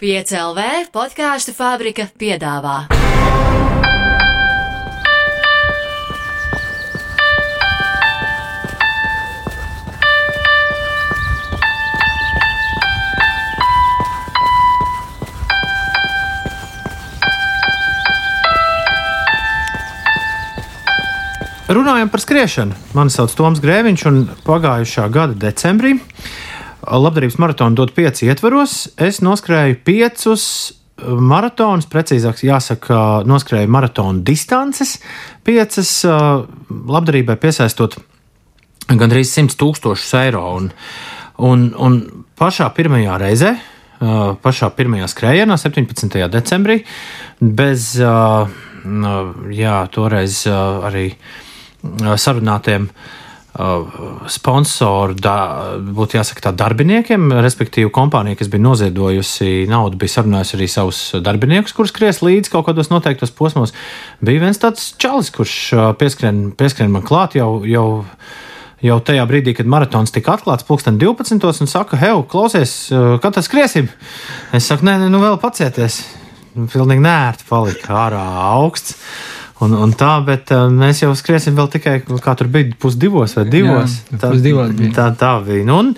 5CLV podkāstu fabrika piedāvā. Runājam par skriešanu. Mani sauc Toms Grēviņš, un pagājušā gada decembrī labdarības maratonu dot pieci ietvaros. Es noskrēju piecus maratonus, precīzāk, jāsaka, noskrēju maratonu distances, piecas labdarībai piesaistot gandrīz 100 tūkstošus eiro. Un, un, un pašā pirmajā reizē, pašā pirmajā skrējienā, 17. decembrī, bez jā, toreiz arī sarunātiem sponsoru, da, būtu jāsaka, tā darbiniekiem, respektīvi kompānija, kas bija noziedojusi naudu, bija sarunājusi arī savus darbiniekus, kurus skries līdzi kaut kādos noteiktos posmos. Bija viens tāds čalis, kurš pieskrien, pieskrien man klāt jau. jau Jau tajā brīdī, kad maratons tika atklāts, pulksten 12. un saka, hei, klausies, kad tas skriesim? Es saku, nē, nu vēl pacieties. Pilnīgi nērti palika ārā augsts. Un, un tā, bet uh, mēs jau skriesim vēl tikai, kā tur bija, pusdivos vai divos. Jā, tā, pusdivos bija. Tā, tā bija. Nu, un,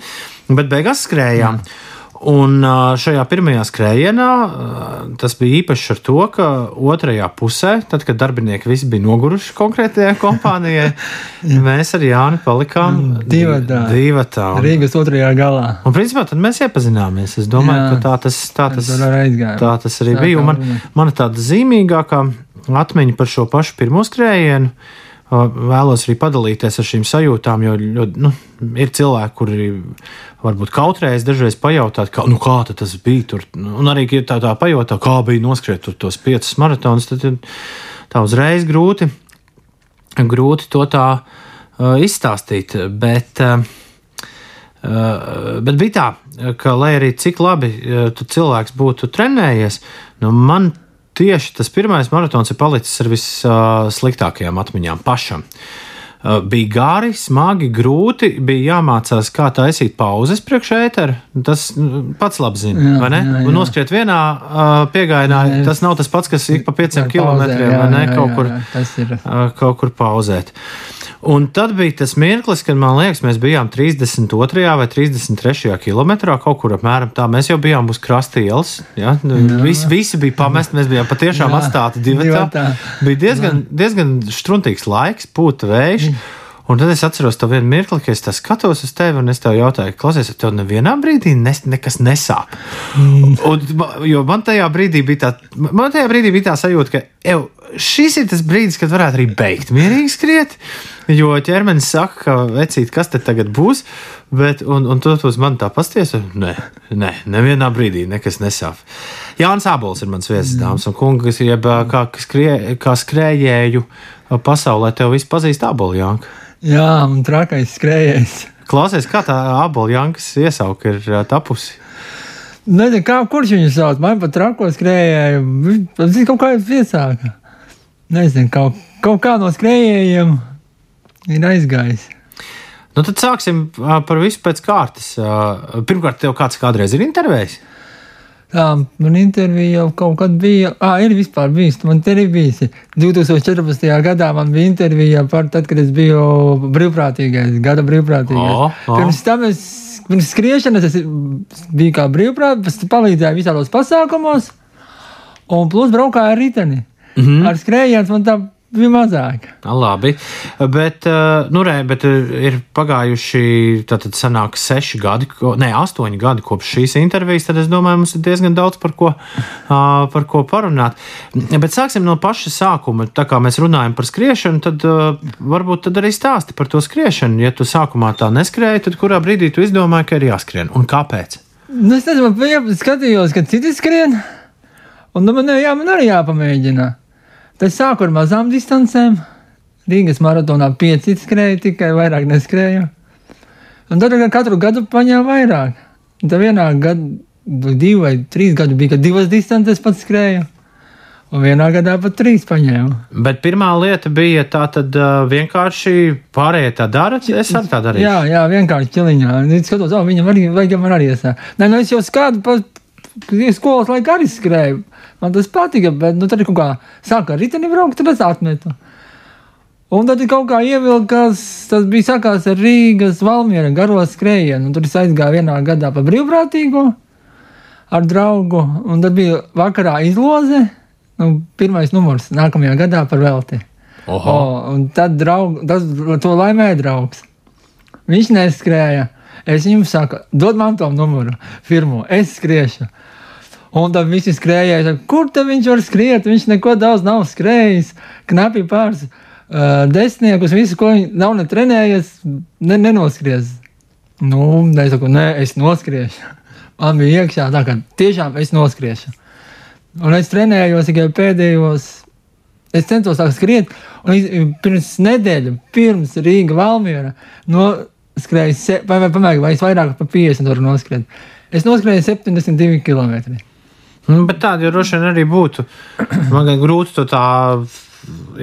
bet beigās skrējām. Jā. Un uh, šajā pirmajā skrējienā uh, tas bija īpašs ar to, ka otrajā pusē, tad, kad darbinieki visi bija noguruši konkrētajai kompānijai, mēs ar Jāni palikām divatā. divatā. Un, Rīgas otrajā galā. un principā tad mēs iepazināmies. Es domāju, Jā. ka tā tas, tā tas, tā tas arī Tā bija. Man, bija. man tāda zīmīgākā atmiņa par šo pašu pirmo skrējienu. Vēlos arī padalīties ar šīm sajūtām, jo ļoti, nu, ir cilvēki, kuri varbūt kautrējas dažreiz pajautāt, kā, nu, kā tas bija tur. Un arī, ja tā, tā pajautā, kā bija noskriet tos piecus maratonus, tad ir tā uzreiz grūti, grūti to tā uh, izstāstīt. Bet, uh, Uh, bet bija tā, ka, lai arī cik labi uh, cilvēks būtu trenējies, nu man tieši tas pirmais maratons ir palicis ar vissliktākajām atmiņām pašam. Uh, Bija gari, smagi, grūti. Bija jāmācās, kā taisīt pauzes priekš ētera. Tas nu, pats labi zina, Jā, vai ne? jā, jā. Noskriet vienā uh, piegājienā, Jā, tas nav tas pats, kas ik pa pieciem Jā, kilometriem, pauzē, vai ne? jā, Kaut jā, kur jā, Tas ir. uh, kaut kur pauzēt. Un tad bija tas mirklis, kad man liekas, mēs bijām 32. vai 33. kilometrā, kaut kur apmēram tā. Mēs jau bijām uz krasta ielas. Ja? Visi, visi bija pamesti, mēs bijām patiešām Jā, atstāti divi. Bija diezgan, diezgan struntīgs laiks, pūta vējš. Un tad es atceros to vienu mirkli, kad es skatos uz tevi un es tev jautāju, klausies, tev nevienā brīdī nes, nekas nesāp. Un, ma- jo man tajā brīdī bija tā, man tajā brīdī bija tā sajūta, ka ev, šis ir tas brīdis, kad varētu arī beigt mierīgi skriet. Jo ķermenis saka, ka vecīt, kas te tagad būs, bet, un, un tu uz mani tā pasties, nē, nē, nevienā brīdī nekas nesāp. Jānis Abols ir mans viesis, dāmas un kungi, kas jeb ā, kā, skrie, kā skrējēju pasaulē, tev viss pazīst Abolu Janku. Jā, un trakais skrējējs. Klausies, kā tā Abolu Jankas iesauka ir tapusi. Nezinu, kā, kurš viņu sauc. Man pat trako skrējēju. Ir kaut kā piesāka. Nezinu, kaut, kaut kā no skrējējiem ir aizgājis. Nu, tad sāksim par visu pēc kārtas. Pirmkārt, tev kāds kādreiz ir intervējis? Tā, man intervija jau kaut kad bija. Ah, ir vispār bijis. Man te arī bijis. 2014. gadā man bija intervija par tad, kad es biju brīvprātīgais, gada brīvprātīgais. O, o. Pirms tam es, pirms skriešanas es biju kā brīvprātīgais, palīdzēju visādos pasākumos, un plus braukāju ar riteni. Mm -hmm. Ar skrējienu man tā bija mazāk. Labi, bet, nu, re, bet ir pagājuši tātad sanāk seši gadi, ne, astoņi gadi kopš šīs intervijas, tad es domāju, mums ir diezgan daudz par ko, par ko parunāt. Bet sāksim no paša sākuma. Tā kā mēs runājam par skriešanu, tad varbūt tad arī stāsti par to skriešanu. Ja tu sākumā tā neskrēji, tad kurā brīdī tu izdomāji, ka ir jāskrien un kāpēc? Nu, es nezinu, bija skatījos, ka citi skrien, un nu, man, jā, man arī jāpamēģina. Tad sāku ar mazām distancēm. Rīgas maratonā pieci skrēja, tikai vairāk neskrēju. Un tad katru gadu paņēmu vairāk. Un tad vienā gadā, divi vai trīs gadi bija, kad divas distances pats skrēju. Un vienā gadā pat trīs paņēmu. Bet pirmā lieta bija tā, tad ā, vienkārši pārējie tā dara. Es arī tā darīju. Jā, jā, vienkārši ķiliņā. Skatos, oh, viņam arī vajag, man arī iesā. Nē, nu es jau pa skolas laikā arī skrēju. Man tas patika, bet nu, tad kaut kā sāka ar riteni braukt, tad es atmetu. Un tad kaut kā ievilkās, tas bija sakās ar Rīgas Valmiera garo skrējienu. Tur es aizgāju vienā gadā pa brīvprātīgo ar draugu, un tad bija vakarā izloze, nu, pirmais numurs nākamajā gadā par velti. Oho. O, un tad draug, tas, to laimēja draugs. Viņš neskrēja. Es viņam saku, dod man to numuru, firmu, es skriešu. Un tad visi skrēja, saka, kur tad viņš var skriet? Viņš neko daudz nav skrējis, knapi pāris uh, desmitniekus, visu, ko viņš nav ne trenējies, ne, nenoskries. Nu, es saku, nē, es noskriešu. Man bija iekšā tā, ka tiešām es noskriešu. Un es trenējos tikai pēdējos. Es centos tā skriet, un pirms nedēļas, pirms Rīga Valmiera, noskrēju, se- vai, vai pamēģināju, vai es vairāk par 50 varu noskriet. Es noskrēju 72 km. Nu, bet tāda jau droši vien arī būtu. Man gan grūti to tā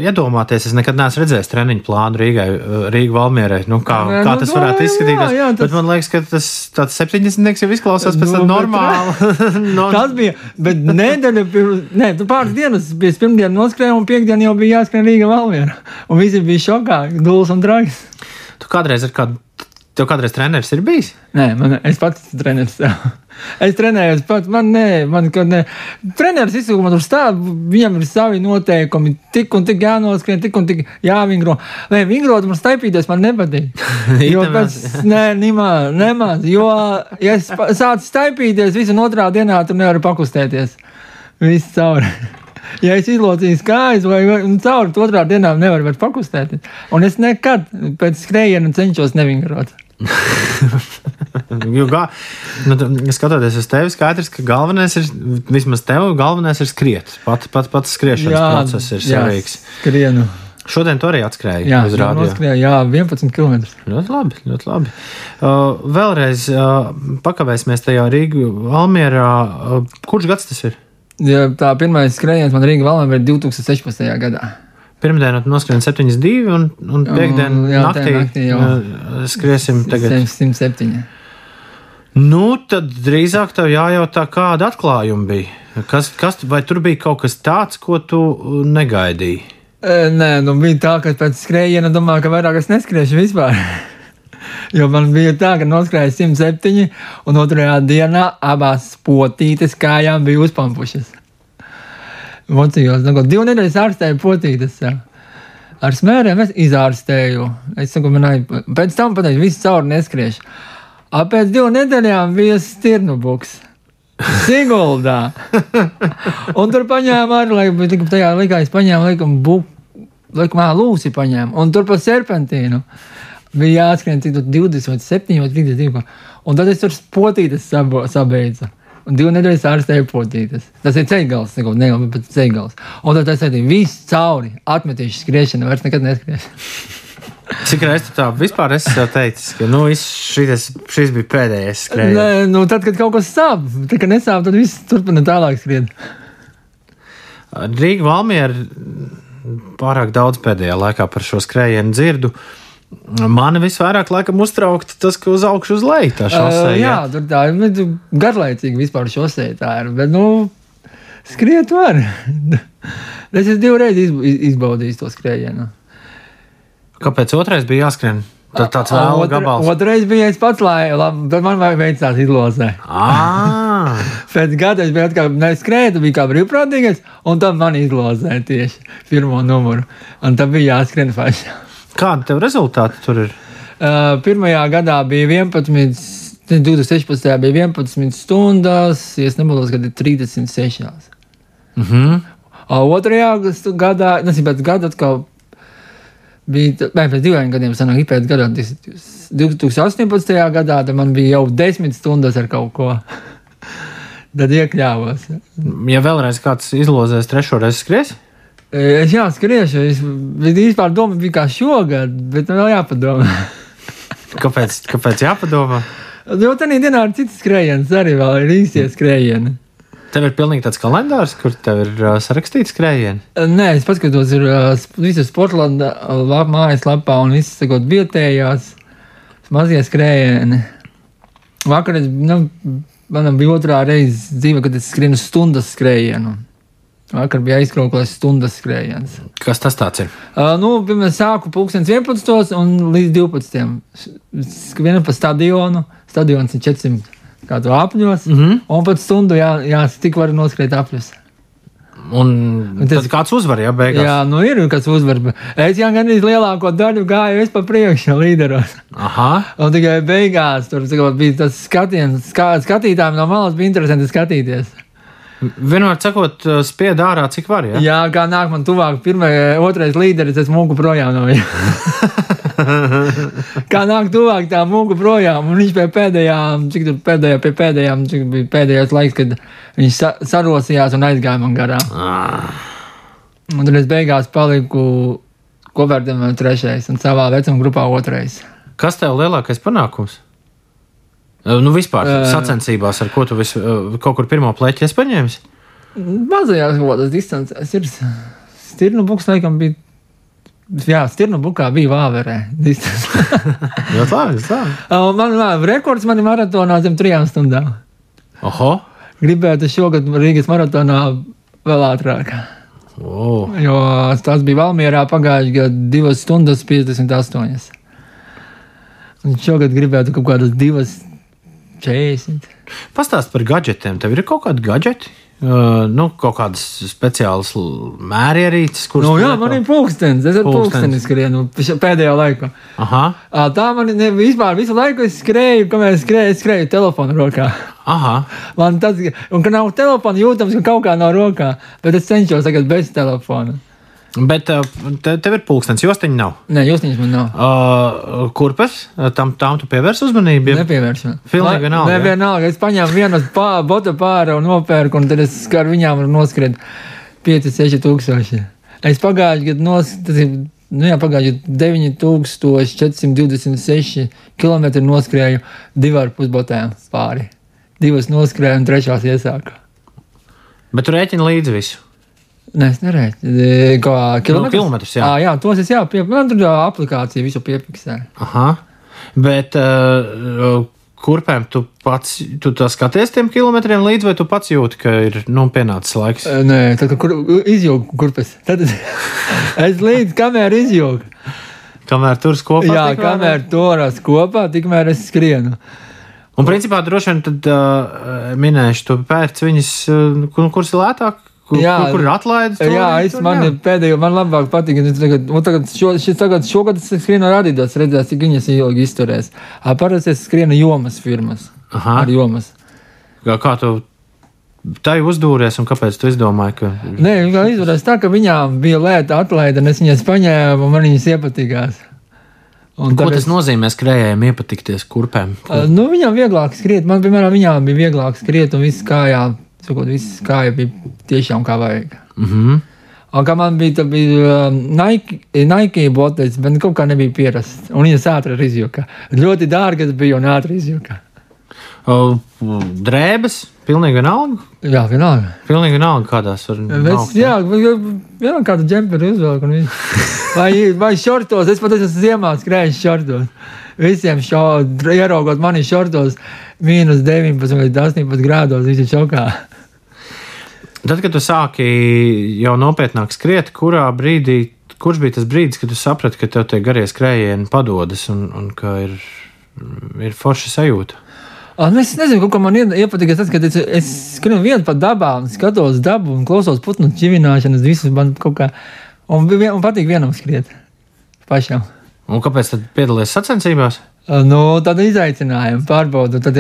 iedomāties. Es nekad neesmu redzējis treniņu plānu Rīgai, Rīgai Valmierai. Nu, kā, Nē, kā nu, tas varētu jā, izskatīties? jā, tas- Bet man liekas, ka tas tāds 70 jau izklausās pēc Nu, tam normāli. no, Tas bija, bet nedēļa pirms, ne, tu pāris dienas bija pirmdiena noskrēja, un piekdiena jau bija jāskrien Rīga Valmiera. Un visi bija šokā, dūls un drags. Tu kādreiz ar kādu, tev kādreiz treneris ir bijis? Nē, man, es pats esmu treneris. Es trenējos pats, man nē, man kad ne. Treneris izsaka, man tur stāv, viņam ir savi noteikumi, tik un tik jānoskrien, tik un tik jāvingro. Nē, vingrot man staipīties man nepatīk. Jo pēc, nē, nimā, nemaz, jo, ja es sācu staipīties, visu otrā dienā tur nevaru pakustēties. Viss cauri. Ja es izlocīju kājas vai un cauri, otrā dienā nevaru vairs pakustēties. Un es nekad pēc skrējiena cenšos nevingrot. Jo, gā, nu, skatoties uz tevi, skaidrs, ka galvenais ir, vismaz tev, galvenais ir skriet. Pat, pat, pats skriešanas process ir svarīgs. Skrienu. Šodien tu arī atskrēji Jā, uz rādio. noskrēju, jā, 11 km. Ļoti labi. Ļoti labi. Uh, vēlreiz uh, pakavēsimies tajā Rīgā, Valmjerā. Uh, kurš gads tas ir? Ja tā pirmā skrējiens man Rīgā valnā bija 2016. gadā. Pirmdienā noskrien 7,2 un, un piekdienā naktī, naktī jau. skriesim tagad. 107. Nu, tad drīzāk tev jājautā, kāda atklājuma bija. Kas, kas, vai tur bija kaut kas tāds, ko tu negaidīji? E, Nē, nu bija tā, ka pēc skrējiena domāju, ka vairāk es neskriešu vispār. Jo man bija tā, ka noskrēju 107, un otrajā dienā abās potītes kājām bija uzpampušas. Mocījos, nu, divu nedēļu ārstēju potītes. Jā. Ar smēriem es izārstēju. Es saku, man ai, pēc tam pateicu, viss cauri neskriešu. A pēc divu nedēļām bija stirnu buks. Siguldā. un tur paņēma arī, lai tik tajā laikā es paņēmu, laikam, buku, laikam, lūsi paņēmu. Un tur pa serpentīnu bija jāskrien cik tur 20 vai 7 vai 32. Un tad es tur potītes sabo- sabeidzu. Un divu nedēļu ārstēju potītes. Tas ir ceļgals, neko, ne pat ceļgals. Un tad es teicu, viss cauri, atmetīšu skriešanu, vairs nekad neskriešu. Cik reizes tu tā vispār esi teicis, ka nu, šitas, šis bija pēdējais skrējiens? Nē, nu tad, kad kaut kas sāp, tad, kad nesāp, tad viss turpina tālāk skriet. Rīga Valmiera pārāk daudz pēdējā laikā par šo skrējienu dzirdu. Mani visvairāk laikam uztraukta tas, ka uz augšu uz leju tā šosei. Uh, jā, tur tā ir nu, garlaicīgi vispār šosei tā ir. Bet, nu, skriet var. es esmu divreiz izb- iz- izbaudījis to skrējienu. Kāpēc otrais bija jāskrien? Tad tāds vēl Otra- gabals. Otrais bija es pats, lai, man veicās izlozē. Pēc gada es biju atkal neskrēju, bija kā brīvprātīgais, un tad man izlozēja tieši pirmo numuru. Un tad bija jāskrien pašā. Kādi tev rezultāti tur ir? Uh, pirmajā gadā bija 11, 2016. bija 11 stundas, ja nemaldos, kad ir 36. Mhm. Uh, otrajā gadā, nezinu, pēc gada atkal bija, vai pēc diviem gadiem, sanāk, pēc gada, 2018. gadā, tad man bija jau 10 stundas ar kaut ko. Tad iekļāvos. Ja vēlreiz kāds izlozēs trešo reizi skries, Es jā, skriešu. Es vispār domāju, bija kā šogad, bet vēl jāpadomā. kāpēc, kāpēc jāpadomā? Jo tādā dienā ir cits skrējiens, arī vēl ir īstie skrējieni. Tev ir pilnīgi tāds kalendārs, kur tev ir uh, sarakstīts skrējieni. Nē, es paskatos, ir uh, visas Sportlanda lap, mājaslapā un viss sakot vietējās mazie skrējieni. Vakar es nu, manam bija otrā reize dzīve, kad es skrienu stundas skrējienu. Vakar bija aizkrauklēs stundas skrējiens. Kas tas ir? Uh, nu, piemēram, sāku pulkstenis 11. un līdz 12. Skrienu pa stadionu. Stadions ir 400 kādu apļos. Mm -hmm. Un pat stundu jā, jā tik var noskriet apļus. Un tas ir kāds uzvar, ja beigās. Jā, nu ir kāds uzvar. Es jau gan lielāko daļu gāju es pa priekšu līderos. Aha. Un tikai beigās tur bija tas skatiens, kā skatītājiem no malas bija interesanti skatīties. Vienmēr sakot, spied ārā, cik var. Ja? Jā, kā nāk man tuvāk, pirmais, otrais līderis, es mūku projām no viņa. kā nāk tuvāk tā mūku projām, un viņš pie pēdējām, cik tur pēdējā, pie pēdējām, cik bija pēdējais laiks, kad viņš sa sarosījās un aizgāja man garām. Ah. Un tad es beigās paliku kopvērtiem trešais un savā vecuma grupā otrais. Kas tev lielākais panākums? Nu, vispār Ē. sacensībās, ar ko tu vis, kaut kur pirmo pleķi esi paņēmis? Mazajās valodas distancēs ir stirnu buks, laikam bija. Jā, stirnu bukā bija vāverē. tā ir. Tā. Un man ir rekords manam maratonā zem trijām stundām. Oho! Gribētu šogad Rīgas maratonā vēl ātrāk. Oh. Jo tas bija Valmjerā pagājušajā gadā 2 stundas 58. Un šogad gribētu kaut kādas 2,40. Pastāst par gadgetiem. Tev ir kaut kādi gadgeti? Uh, nu, kaut kādas speciālas mērierīces, kuras Nu, jā, man ir pulkstenis. Es ar pulksteni skrienu š- pēdējā laikā. Aha, Ā, Tā man ne, vispār visu laiku es skrēju, kamēr es skrēju, es skrēju telefonu rokā. aha. Man tas, un ka nav telefona jūtams, ka kaut kā nav rokā, bet es cenšos tagad bez telefona. Bet uh, te, tev ir pulkstenis, jostiņa nav. Nē, jūs viņus man nav. Uh, kurpes? Tam, tam tu pievērsi uzmanību. Nepievērsmu. Pilnīgi vienalga, Nē, vienalga. Es paņēmu vienu pā, botu pāri un nopērku, un tad es ar viņām noskriet 5, 6 tūkstoši. Es pagājušajā gadā noskrienu. Nu jā, pagājušajā gadā 9426 km noskrēju divu ar pusbotēm pāri. Divas noskrēju un trešās iesāku. Bet tu rēķini līdzi visu. Nē, es neredzu, kā kilometrus. kilometrus, jā. À, jā, tos es jā, pie, man tur jā, aplikācija visu piefiksē. Aha. Bet uh, kurpēm tu pats tu tā skaties tiem kilometriem līdzi, vai tu pats jūti, ka ir nu, pienācis laiks? Nē, tad, kad kur, izjūgu kurpes. Tad es līdz kamēr izjūgu. Kamēr tur kopā Jā, tikmēr- kamēr turās kopā, tikmēr es skrienu. Un principā droši vien tad uh, minēšu, tu pērc viņas, uh, kur, kuras ir lētāk, kur, Jā. kur, kur ir atlaides. tur Jā, es tur, man jā. pēdējo, man labāk patīk. es Tagad, un tagad, šo, šis, tagad šogad es skrienu ar Adidas, redzēs, cik viņas ilgi izturēs. Parasti es skrienu jomas firmas. Aha. Ar jomas. Kā, kā tu tai uzdūries un kāpēc tu izdomāji, ka. Nē, kā izturēs tā, ka viņām bija lēta atlaide, un es viņas paņēmu, un man viņas iepatikās. Un Ko tas es- nozīmē skrējējiem iepatikties kurpēm? Ā, Nu, viņām vieglāk skriet. Man, piemēram, viņām bija vieglāk skriet, un viss kājā, sakot, viss kāja bija tiešām kā vajag. Mhm. Un kā man bija, tad bija um, Nike, Nike botes, bet kaut kā nebija pierasts. Un viņas ātri arī izjuka. Ļoti dārgas bija un ātri izjuka. Drēbes, pilnīgi vienalga. Jā, vienalga. Pilnīgi vienalga, kādās var Es, jā, vienā kādu džemperi viss. Vai, vai šortos, es pat esmu ziemā skrējis šortos. Visiem šo, ieraugot mani šortos, mīnus 19 vai 18 grādos, viņš ir šokā. Tad, kad tu sāki jau nopietnāk skriet, kurā brīdī, kurš bija tas brīdis, kad tu saprati, ka tev tie garie skrējieni padodas un, un ka ir, ir forša sajūta? Un es nezinu, ko man ie- iepatika tas, ka es, es skrienu vienu pa dabā un skatos dabu un klausos putnu čivināšanas, visus man kaut kā. Un, un patīk vienam skriet. Pašam. Un kāpēc tad piedalījies sacensībās? Nu, tad izaicinājumu pārbaudu. Tad,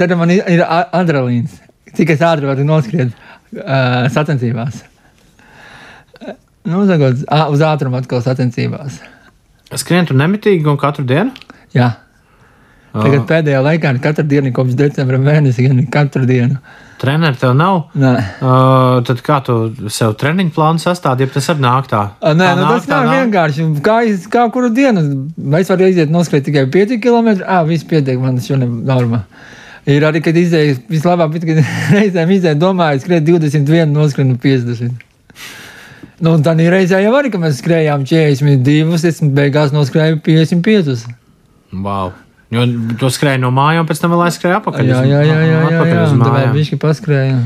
tad man ir, adrenalīns. Cik es ātri varu noskriet uh, sacensībās. Nu, uz ātrumu atkal sacensībās. Skrien tu nemitīgi un katru dienu? Jā. Tagad pēdējā laikā katru dienu, kopš decembra mēneša, gan katru dienu. Treneris tev nav. Nē. Uh, tad kā tu sev treniņu plānu sastādīji, ja tas arī nāk tā? A, Nē, Tā nu, tas tā nav vienkārši. Kā, kā kuru dienu? Es varu aiziet noskriet tikai 5 km. Ah, viss pietiek, man tas šodien norma. Ir arī, kad izēju, vislabāk, kad reizēm izēju, domāju, skriet 21, noskrienu 50. Nu, un tā reizē jau arī, kad mēs skrējām 42, es beigās noskrēju 55. Wow. Jo to skrēja no mājām, pēc tam vēl aizskrēja apakaļ. Jā, jā, jā, jā, jā, jā. vēl mājām. bišķi paskrēja.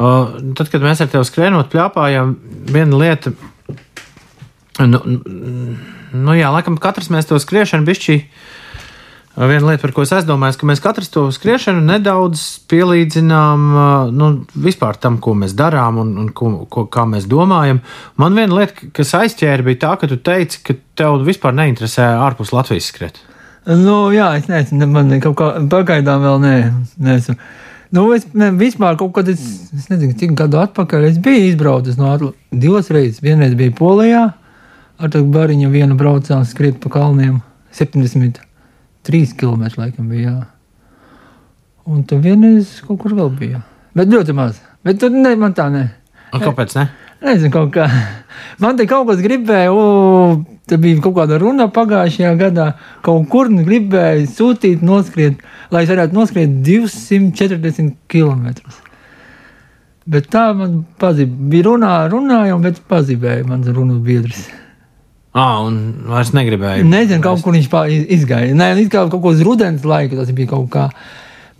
Uh, tad, kad mēs ar tevi skrējām, plāpājām, viena lieta, nu, nu jā, laikam katrs mēs to skriešanu bišķi. Viena lieta, par ko es aizdomājos, ka mēs katrs to skriešanu nedaudz pielīdzinām nu, vispār tam, ko mēs darām un, un ko, ko, kā mēs domājam. Man viena lieta, kas aizķēra, bija tā, ka tu teici, ka tev vispār neinteresē ārpus Latvijas skriet. Nu, jā, es nezinu, ne- man kaut kā pagaidām vēl nē. Neesmu. Nu, es ne, vispār kaut kad, es, es nezinu, cik gadu atpakaļ es biju izbraucis no Atl- divas reizes. Vienreiz bija Polijā, ar tādu bariņu vienu braucām skriet pa kalniem. 73 km laikam bija. Jā. Un tad vienreiz kaut kur vēl bija. Bet ļoti maz. Bet tur ne, man tā ne. Un kāpēc ne? Nezinu, kaut kā. Man te kaut kas gribēja, o, te bija kaut kāda runa pagājušajā gadā. Kaut kur gribēja sūtīt, noskriet, lai es varētu noskriet 240 km. Bet tā man pazīst. Bija runā, runājām, bet pazīstēja mans runas biedrs. Ah, un vairs negribēju. Nezinu, kaut kur viņš izgāja. Nē, it kā kaut ko uz rudens laika tas bija kaut kā.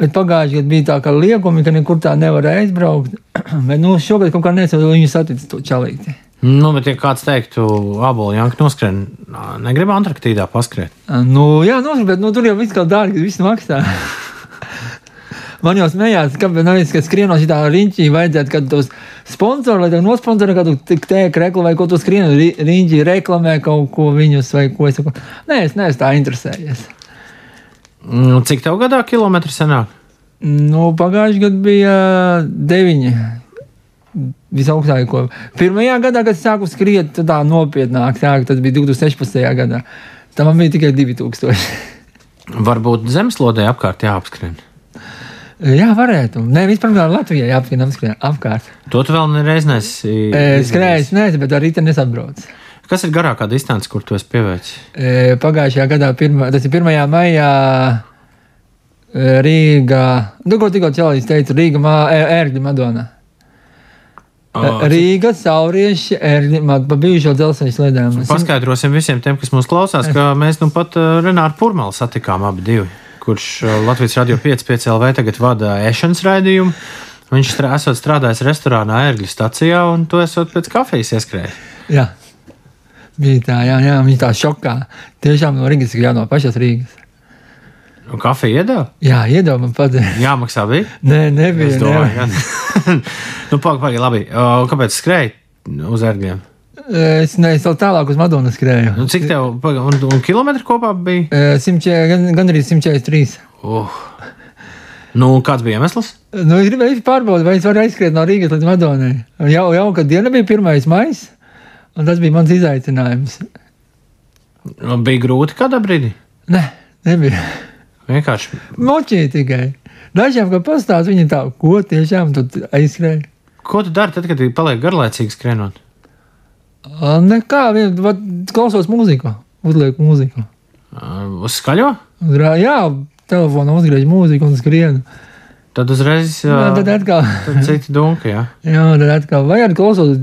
Bet pagājušajā gadā bija tā, ka liekumi, ka nekur tā nevarēja aizbraukt. Bet nu, šogad kaut kā nesmu viņu saticis to čalīti. Nu, bet, ja kāds teiktu, apelsīna janka noskrien, negribu Antarktīdā paskriet. Nu, jā, nu, bet nu, tur jau viss kā dārgi, viss maksā. Man jau smējās, ka, es, ka skrienu šitā riņķī vajadzētu, kad tos sponsori, lai tev nosponsorē kādu tēku reklamē, vai ko tu skrienu, ri- riņķī reklamē kaut ko viņus vai ko es saku. Nē, es neesmu tā interesējies. Nu, cik tev gadā kilometri senāk? Nu, pagājušajā gadā bija deviņi. Visaugstāko. Pirmajā gadā, kad es sāku skriet, tā nopietnāk sāku, tas bija 2016. gadā. Tam man bija tikai 2000. Varbūt zemeslodē apkārt jāapskrien. Jā, varētu. Nē, vispār Latvijā jāapskrien apskrien apkārt. To tu vēl nereiz nesi. E, Skrējis, nezinu, bet ar rītdienu nesabrauc. Kas ir garākā distance, kur tu esi pievērsis? E, Pagājušajā gadā, pirma, tas ir 1. maijā. Rīgā, nu, ko tikko cilvēks teica, Rīga, ērgļa Madona. Rīga, Saurieši, ērgļa, Mad- pa bijušo dzelzceļa sliedēm. Paskaidrosim visiem tiem, kas mūs klausās, ka mēs nu pat Renāru Pūrmālu satikām abi divi, kurš Latvijas radio 5,5 LV tagad vada ēšanas raidījumu. Viņš strā, esot strādājis restorānā Ērgļu stacijā, un tu esot pēc kafijas ieskrējis. Jā, bija tā, jā, jā, viņa tā šokā. Tiešām no Rīgas, jā, no pašas Rīgas. Un kafiju iedeva? Jā, iedomājieties, pat. Jāmaksā bija. Nē, nebija. Es domāju, gan. nu, pagaidi, pagaidi, labi. Uh, kāpēc skrēji uz ērgļiem? ne. Es vēl tālāk uz Madonas skrēju. Nu, cik tev, pagaidi, un, un kilometru kopā bija? E, 100, gan, gan arī 143. Uh. Nu, kāds bija iemesls? Nu, es gribēju pārbaudīt, vai es varu aizskriet no Rīgas līdz Madonai. Jau, jau kad diena bija 1. maija, un tas bija mans izaicinājums. Nu, Bija grūti kādā brīdī. Nē, nebija. Vienkārši Močīja tikai. Dažiem, kad pastāst, viņi tā, ko tiešām tu aizskrēji. Ko tu dari tad, kad paliek garlaicīgi skrienot? Nekā, vien, klausos mūziku, uzlieku mūziku. Uz skaļo? Jā, telefonā uzgriež mūziku un skrienu. Tad uzreiz Jā, uh, tad atkal, tad citi dunki. Jā. jā, tad atkal, vai arī klausos,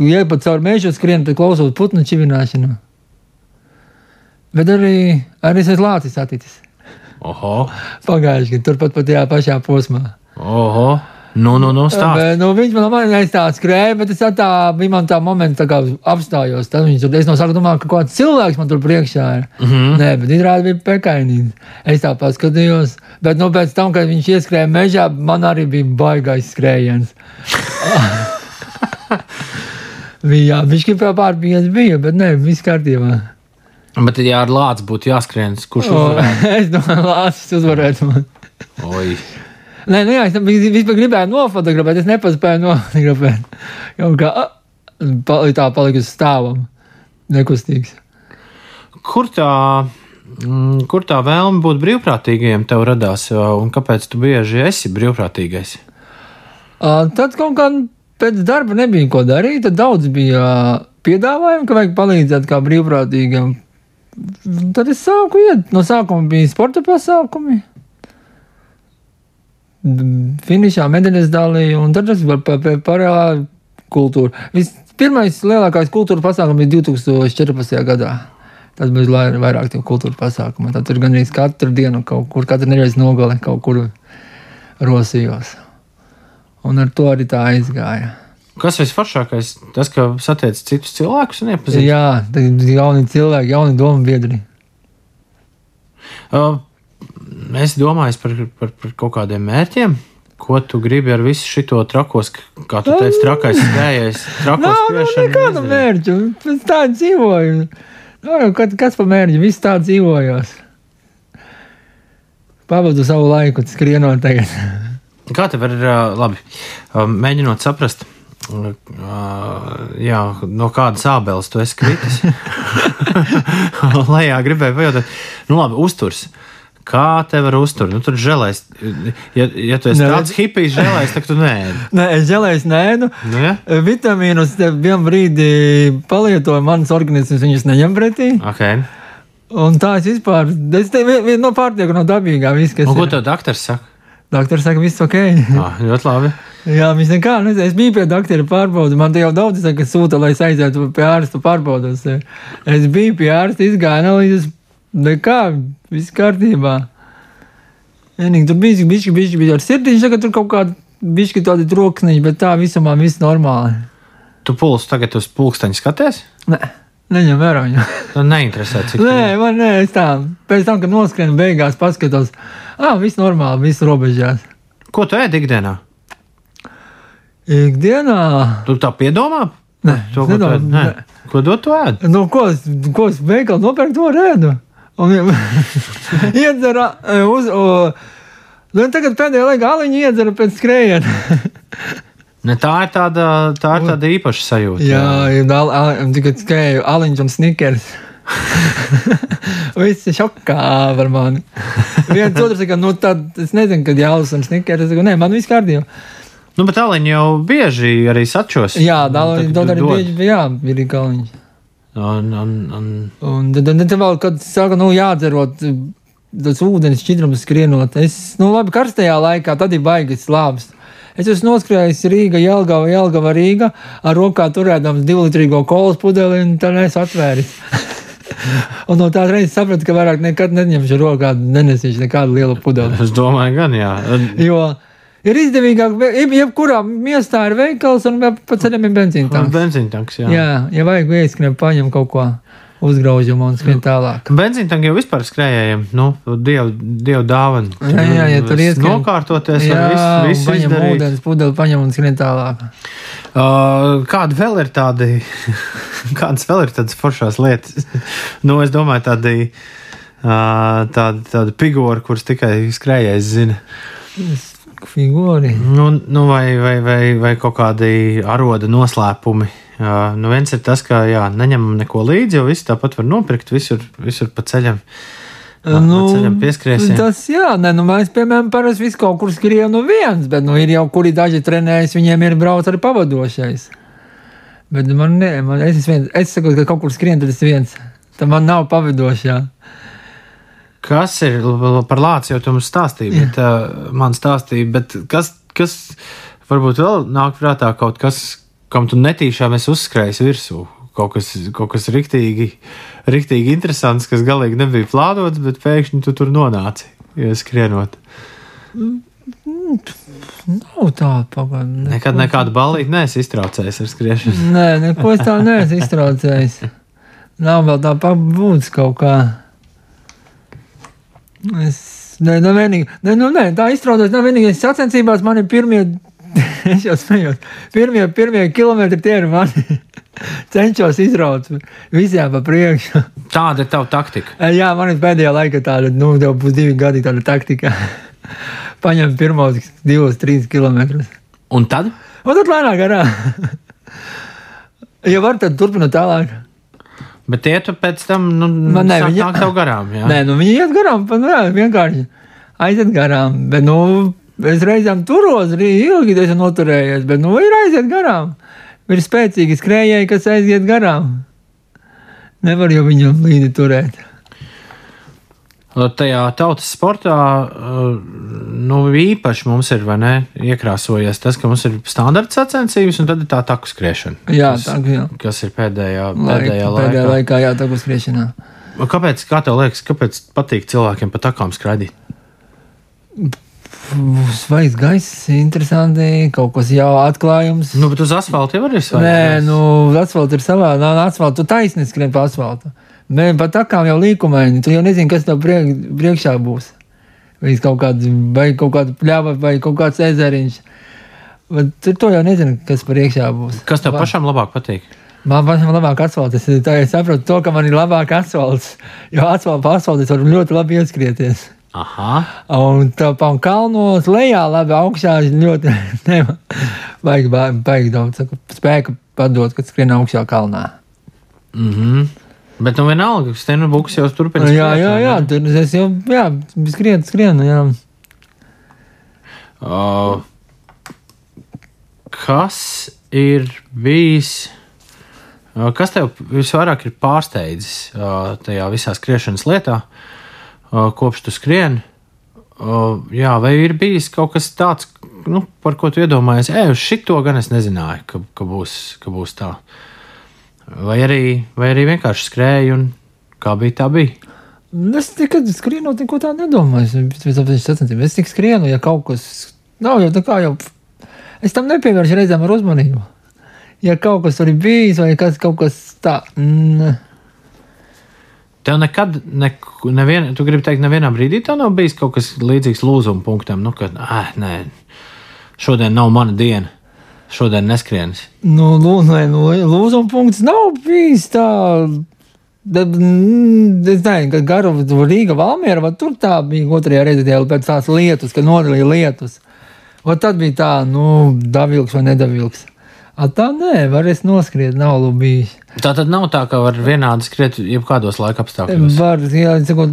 ja pat caur mēžu skrienu, tad klausos putnu čivināšanu. Bet arī, arī es esmu lācis atticis. Oho, Pagājuši gadu, turpat pat tajā pašā posmā. oho. Nu, nu, nu. Bet, nu, viņš man liekas, tā skrēja, bet es tā, man tā momenta, tā kā apstājos. Tad viņš tur, no sākuma domāju, ka kaut kāds cilvēks man tur priekšā ir. Mm. -hmm. Nē, bet izrādās bija pekainīgs. Es tā paskatījos, bet, nu, pēc tam, kad viņš ieskrēja mežā, man arī bija baigais skrējiens. bija, jā, viņš bija, bet nē, viss kārtībā. Bet, ja ar lācu būtu jāskrien, kurš O, uzvarētu? es domāju, Lācis uzvarētu man. Oi. Nē, nu jā, es vispār gribēju nofotografēt, es nepaspēju nofotografēt. Jau kā a, pa- tā palika uz stāvam, nekustīgs. Kur tā, mm, kur tā vēlme būt brīvprātīgajiem tev radās, un kāpēc tu bieži esi brīvprātīgais? Tad kaut kā pēc darba nebija ko darīt, tad daudz bija piedāvājumu, ka vajag palīdzēt kā brīvprātīgam. Tad es sāku iet, no sākuma bija sporta pasākumi. Finišā medaļas dalīja, un tad bija par parādu kultūru. Pirmais lielākais kultūra pasākums bija 2014. gadā, Tas lai- vairāk tie kultūra pasākumi. Tad tur gan arī katru dienu kaut kur, katru nedēļas nogali kaut kur rosījos. Un ar to arī tā aizgāja. Kas visforšākais? Tas, ka satiec citus cilvēkus un iepazīstināt. Jā, tad jauni cilvēki, jauni domu biedri. Uh, es domāju par, par, par kaut kādiem mērķiem. Ko tu gribi ar visu šo trakos, kā tu teici, trakais gājējis, trakos Nav, nav skriešanu nekāda izdarīt? mērķa. Pēc tā dzīvoju. Nav, kad, kas pa mērķi? Viss tā dzīvojos. Pavadu savu laiku, skrienot tagad. Kā tev ir uh, labi? Uh, mēģinot saprast, jā, no kādas ābeles tu esi kritis. Lai jā, gribēju pajautāt, nu labi, uzturs. Kā tev ar uzturu? Nu, tur žēlēs. Ja, ja tu esi Nē. tāds hipijs, žēlēs, tad tu nē. Nē, es žēlēju, nē, nu, Nu, ja? vitamīnus te vienā brīdī palietoju, mans organisms viņus neņem pretī. okay. Un tā es vispār, es te vien, vien no pārtieku no dabīgā, viss, kas Un, ko tev doktors saka? Doktors saka, viss ok. Ah, ļoti labi. Jā, viņš nekā nezina. Es biju pie doktora pārbaudas. Man te jau daudz saka, sūta, lai es aizietu pie ārsta pārbaudas. Es biju pie ārsta, izgāju analīzes. Nekā, viss kārtībā. Vienīgi tur bija bišķi, bišķi, bija ar sirdi. Viņš saka, tur kaut kāda bišķi tādi troksniņi, bet tā visumā viss normāli. Tu pulsu tagad uz pulksteņa skaties? Nē, neņem vērā viņu. Tu neinteresē, cik Nē, man nē, es tā. Pēc tam, kad noskrienu beigās, paskatos. Ah, viss normāli, viss robežās. Ko tu ēdi ikdienā? Ikdienā. Tu tā piedomā? Nē, To, ēd? Nē. ko dod tu ēd? Nu, ko ko es veikalā nopērku, to rēdu. Un iedzera uz. O, nu, tagad pēdējā laikā aliņu iedzera pēc skrējiena. Ne, tā ir tāda, tā ir tāda īpaša sajūta. Jā, al- tikai skrēju aliņš un snikers. Visi šokā par mani. Viens otrs saka, nu tad es nezinu, kad jālas un snikers. Es saku, nē, man viss kārtībā. Nu, bet tāliņi jau bieži arī sačos. Jā, Nu, tad dod arī bieži, jā, ir kaliņš. Un, un, un, Un tad, tad, vēl, kad saka, nu, jādzerot tas ūdens šķidrums skrienot. Es, nu, labi, karstajā laikā tad ir baigas slāpes. Es esmu noskrējis Rīgā, Jelgava, Jelgava, Rīgā, ar rokā turēdams divlitrīgo kolas pudeli, un tā es atvēru. un no tās reizes sapratu, ka vairāk nekad neņemšu rokā, nenesīšu nekādu lielu pudeli. es domāju, gan jā. Jo ir izdevīgāk, jebkurā miestā ir veikals un vēl pa ceļam ir benzīna tanks. benzīntanks, jā. Jā, ja vajag ieskrien, paņem kaut ko uzgraužumu un skrien tālāk. Benzīntanki jau vispār skrējējiem, nu, dievu, dievu dāvanu. Jā, jā, ja tur ieskrien- Nokārtoties, Jā, un visu paņem ūdens pudeli, paņem un skrien tālāk. Uh, kāda vēl ir tādi, kādas vēl ir tādas foršās lietas? nu, es domāju, tādi, uh, tādi, tādi figūri, kuras tikai skrējējis zina. Figūri. Nu, nu vai, vai, vai, vai kaut kādi aroda noslēpumi. Uh, nu viens ir tas, ka jā, neņemam neko līdzi, jo viss tāpat var nopirkt visur, visur pa ceļam. Pa, nu, tas, jā, ne, nu, mēs, piemēram, parasti visu kaut kur skrienu viens, bet, nu, ir jau kuri daži trenējas, viņiem ir brauc arī pavadošais. Bet man, ne, man, es, viens, es saku, ka kaut kur skrien, tad es viens. Tad man nav pavadošā. Kas ir par lāci, jau tu mums stāstīji, bet uh, man stāstīja, bet kas, kas varbūt vēl nāk prātā kaut kas, kam tu netīšām esi uzskrējis virsū? Kaut kas, kaut kas riktīgi, riktīgi interesants, kas galīgi nebija plānots, bet pēkšņi tu tur nonāci, ja skrienot. Nav tā, pagaidi. Nekad nekādu balīti neesi iztraucējis ar skriešanu. Nē, neko es tā neesmu iztraucējis. Nav vēl tā pabūts kaut kā. Es, nē, nu, vienīgi, nē, nu, nē, tā iztraucās. Nav vienīgais sacensībās, man ir pirmie, es jau smējos, pirmie, pirmie kilometri tie ir mani. Cenšos izraut visiem pa priekšu. Tāda ir tava taktika. Jā, man ir pēdējā laikā tāda, nu, jau būs divi gadi tāda taktika. Paņem pirmos divus, trīs kilometrus. Un tad? Un tad lēnāk garā. ja var, tad turpināt tālāk. Bet tie tu pēc tam, nu, Man ne, sāk viņa- nāk tev garām, jā? Nē, nu viņi iet garām, nu, jā, vienkārši aiziet garām. Bet, nu, es reizēm turos, arī ilgi esmu noturējies, bet, nu, ir aiziet garām. Ir spēcīgi skrējēji, kas aiziet garām. Nevar jau viņam līdzi turēt. Tajā tautas sportā uh, nu, īpaši mums ir vai ne, iekrāsojies tas, ka mums ir standarta sacensības, un tad ir tā taku skriešana. Jā, kas, tā, jā. kas ir pēdējā, Laika, pēdējā pēdējā laikā. laikā, jā, tā kā skriešanā. Kāpēc, kā tev liekas, kāpēc patīk cilvēkiem pa takām skraidīt? Svaigs gaiss, interesanti, kaut kas jau atklājums. Nu, bet uz asfalta jau ir svarīgi. Nē, nu, asfaltam ir savā, nā, asfaltam tu taisni skrien pa asfaltam. Nē, pa takām jau līkumaini, tu jau nezini, kas tev priek, priekšā būs. Vai kaut kāda, vai kaut kāda pļava, vai kaut kāds ezeriņš. Bet tu to jau nezini, kas priekšā būs. Kas tev Va- pašam labāk patīk? Man pašam ir labāk asfalts. Es, tā, es saprotu to, ka man ir labāk asfalts. Jo asfaltam asfaltam es varu ļoti labi ieskrieties. Aha. Un tā pa kalnos lejā, labi augšā ļoti nema. Vajag, vajag daudz spēku padot, kad skrien augšā kalnā. Mhm. Bet nu vienalga, Stenu Buks jau turpina. Jā, jā, jā, ne? tur es jau, jā, skrienu, skrienu, jā. Uh, kas ir bijis? Kas tev visvairāk ir pārsteidzis tajā visā skriešanas lietā, uh, kopš tu skrieni? Uh, jā, vai ir bijis kaut kas tāds, nu, par ko tu iedomājies? Ej, uz šito gan es nezināju, ka, ka, būs, ka būs tā. Vai arī, vai arī vienkārši skrēju un kā bija, tā bija. Es tikai skrienu, neko tādu nedomāju. Es, es tik skrienu, ja kaut kas nav jau tā kā jau. Es tam nepievēršu reizēm ar uzmanību. Ja kaut kas tur ir bijis, vai kas, kaut kas tāds. Mm, Tev nekad, ne, nevien, tu gribi teikt, nevienā brīdī tā nav bijis kaut kas līdzīgs lūzuma punktam, nu, ka, ah, nē, šodien nav mana diena, šodien neskrienas. nu, nē, nu, lūzuma punkts nav bijis tā. Da, mm, es nezinu, ka Garo Rīga Valmiera, vai tur tā bija otrajā reizē, pēc tās lietus, ka nodalīja lietus. Un tad bija tā, nu, davilks vai nedavilks. A tā nē, varēs noskriet, nav lubījis. Tā tad nav tā, ka var vienādi skriet jebkādos laika apstākļos. Var, jā, sakot,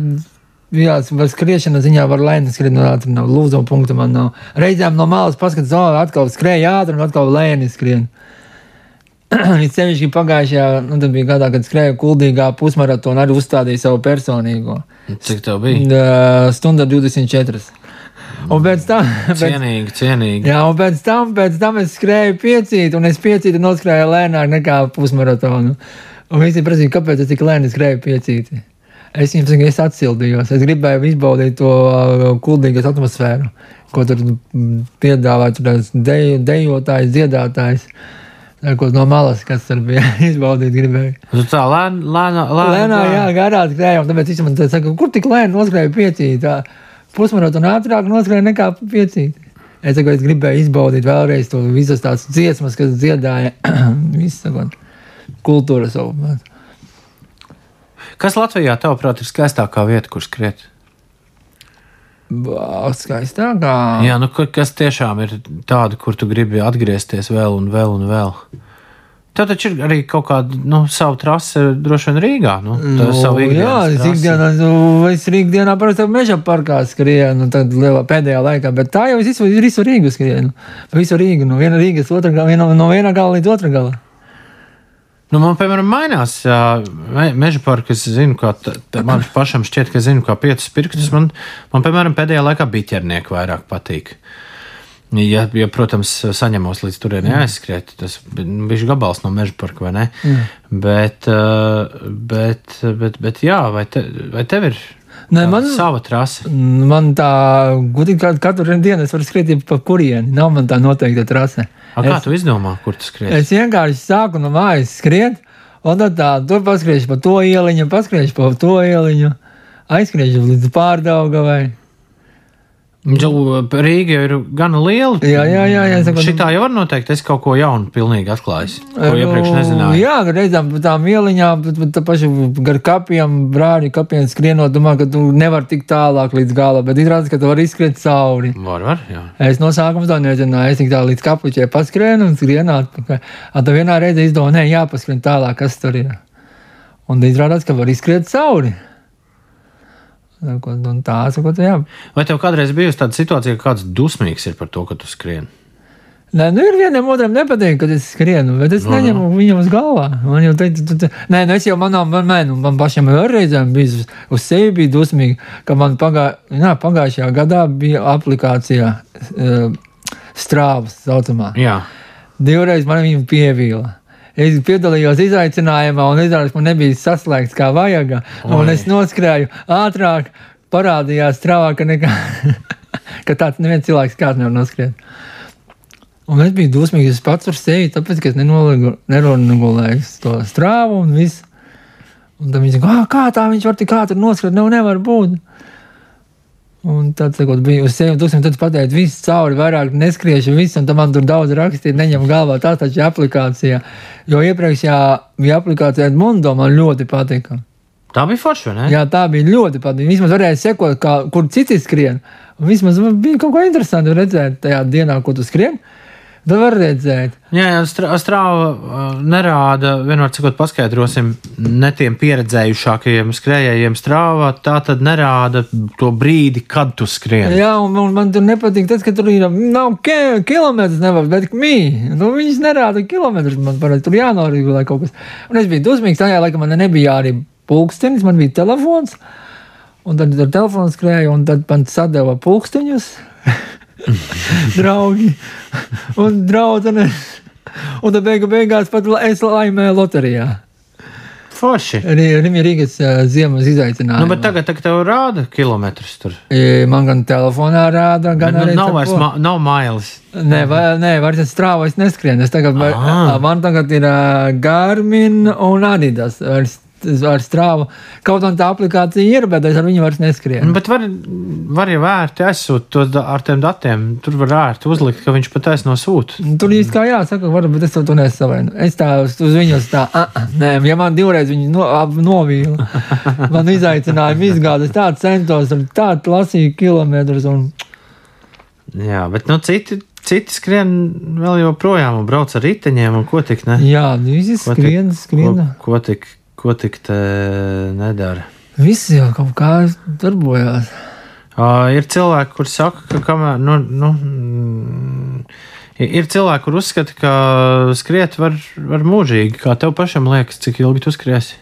jā, var skriešana ziņā var lēni skriet, no ātri nav, lūzuma punkta man nav. Reizēm no malas paskatās, o, atkal skrēja ātri un atkal lēni skrien. Līdz sevišķi pagājušajā, nu, tad bija gadā, kad skrēja kuldīgā pusmaratona, arī uzstādīja savu personīgo. Cik tev bija? Stunda 24. Un pēc tam, pēc, Cienīgi, cienīgi. jā, un pēc tam, pēc tam es skrēju piecīt, un es piecīti noskrēju lēnāk nekā pusmaratonu. Un visi prasīja, kāpēc es tik lēni skrēju piecīti. Es viņiem saku, es atsildījos. Es gribēju izbaudīt to uh, kuldīgas atmosfēru, ko tur mm, piedāvāja tās deju, dejotājs, dziedātājs. Tā, Ko no malas, kas tur bija izbaudīt, gribēju. Tu tā lēnā, lēnā, lēnā, Lēnā, jā, garā skrēja. un Tāpēc viņš man te saka, kur tik lēni noskrēja piecīt. Tā Pusmaratona ātrāk noskrēja nekā piecīt. Es, saku, es gribēju izbaudīt vēlreiz to visas tās dziesmas, kas dziedāja visu kultūras savu. Kas Latvijā, tavuprāt, ir skaistākā vieta, kur skriet? Skaistākā. Jā, nu, ka- kas tiešām ir tāda, kur tu gribi atgriezties vēl un vēl un vēl. Tev taču ir arī kaut kāda nu, sava trase, droši vien Rīgā. Nu, tā sava jā, es ikdienā, nu, es rītdienā parasti meža parkā skrienu, nu, tad lielā pēdējā laikā, bet tā jau es visu, visu Rīgu skrienu. Visu Rīgu, no viena Rīgas otrā gala, viena, no viena gala līdz otrā gala. Nu, man, piemēram, mainās me, meža parka. Es zinu, kā t- t- man pašam šķiet, ka zinu, kā piecus pirkstus. Man, man, piemēram, pēdējā laikā biķernieki vairāk patīk. Ja, ja, protams, saņemos līdz turienei aizskriet, tas bija gabals no meža parka, vai ne? Bet, ā, bet, bet, bet jā, vai, te, vai tev ir Nē, tāda man, sava trase? man tā, gudīgi, katru dienu es varu skriet pa kurieni, nav man tā noteikta trase. A, kā Es- tu izdomā, kur tu skriesi? Es vienkārši sāku no mājas skriet, un tad tā, tur paskriešu pa to ieliņu, paskriešu pa to ieliņu, aizskriešu līdz pārdaugavai. Rīga ir gana liela. Jā, jā, jā, jā, saku, Šitā jau var noteikt, es kaut ko jaunu pilnīgi atklājis, ko iepriekš Nu, nezināju. Jā, reizēm pa tām ieliņām, bet, bet tā paša gar kapiem, brāļi kapiem skrienot, domā, ka tu nevari tik tālāk līdz galam, bet izrādās, ka tu vari izskriet cauri. Var, var, jā. Es no sākuma to nezināju. Es tik tā līdz kapučai paskrienu un skrienu atpakaļ. Tad vienā reizē izdomāju, nē, jāpaskrien tālāk, kas tur ir. Un izrādās, ka var izskriet cauri. Sakot, Un tā, sakot, jā. Vai tev kādreiz bijusi tāda situācija, ka kāds dusmīgs ir par to, ka tu skrieni? Nē, nu ir vienam otram nepatīk, kad es skrienu, bet es No, no. neņemu viņam uz galvā. Man jau teica, tu, tu, nē, nu es jau manām, man, man, man pašam jau reizēm bija uz, sevi bija dusmīgi, ka man pagā, jā, pagājušajā gadā bija aplikācijā uh, strāvas saucamā. Jā, Divreiz man viņa pievīla. Es piedalījos izaicinājumā, un izrādās, man nebija saslēgts kā vajag. Un es noskrēju ātrāk, parādījās strāvāk, nekā ka tāds neviens cilvēks kāds nevar noskriet. Un es biju dusmīgs pats par sevi, tāpēc, ka es neregulēju to strāvu un visu. Un tad viņi saka, "Ā, kā tā viņš var tik ātri noskriet, nu nevar būt. Un tad, sakot, bija uz sevi dusmīgi, tad pateicu, viss cauri, vairāk neskriešu, viss, un tam man tur daudz rakstīja, neņem galvā tā taču aplikācijā. Jo iepriekšējā bija aplikācija Edmundo, man ļoti patika. Tā bija forša, ne? Jā, tā bija ļoti patīkami. Vismaz varēja sekot, kā, kur citi skrien. Un vismaz bija kaut ko interesantu redzēt tajā dienā, ko tu skrien. Tad var redzēt. Jā, jā strā- strāva uh, nerāda, vienmēr sakot, paskaidrosim, ne tiem pieredzējušākajiem skrējējiem strāva. Tā tad nerāda to brīdi, kad tu skrien. Jā, un, un man tur nepatīk tas, ka tur ir nav ke, kilometrs, nevar, bet mī. Nu, viņas nerāda kilometrus. Man parasti tur jānoregulē kaut kas. Un es biju dusmīgs. Tajā laikā man nebija arī pulkstenis, man bija telefons. Un tad ar telefonu skrēju, un tad man sadeva pulksteņus. Draugi un draudzenes. Un tad beigu beigās pat es laimēju loterijā. Forši. Arī Rīgas Rīgas ā, ziemas izaicinājumā. Nu, bet tagad, tagad tev rāda kilometrus tur. E, Man gan telefonā rāda, gan Nu, arī nav vairs ma nav mailes. Nē, vai, nē, vairs es strāvu, es neskrienu. Es tagad, ā, man tagad ir ā, Garmin un Adidas. Vairs, vairs strāvu. Kaut kā tā aplikācija ir, bet es ar viņu vairs Nu, neskrienu. Bet var, var jau vērti aizsūtīt to ar tiem datiem. Tur var ērti uzlikt, ka viņš patiesībā nosūta. Tur īsti kā jāsaka, var, bet es to, to nesavainu. Es tā uz, uz viņu tā, ah, nē, ja man divreiz viņi no, ap- novīla, man izaicinājumu izgāzt. Es tā centos, ar tādu lasīju kilometrus. Un, Jā, bet nu, citi, citi skrien vēl joprojām un brauc ar riteņiem un ko tik ne. jā, visi Ko tik- skrien, skrien. Ko, ko tik, ko tik te nedara. Visi jau kaut kā darbojās. Uh, ir cilvēki, kur saka, ka kamēr. Nu, nu, mm, ir- cilvēki, kur uzskata, ka skriet var, var mūžīgi. Kā tev pašam liekas, cik ilgi tu skriesi?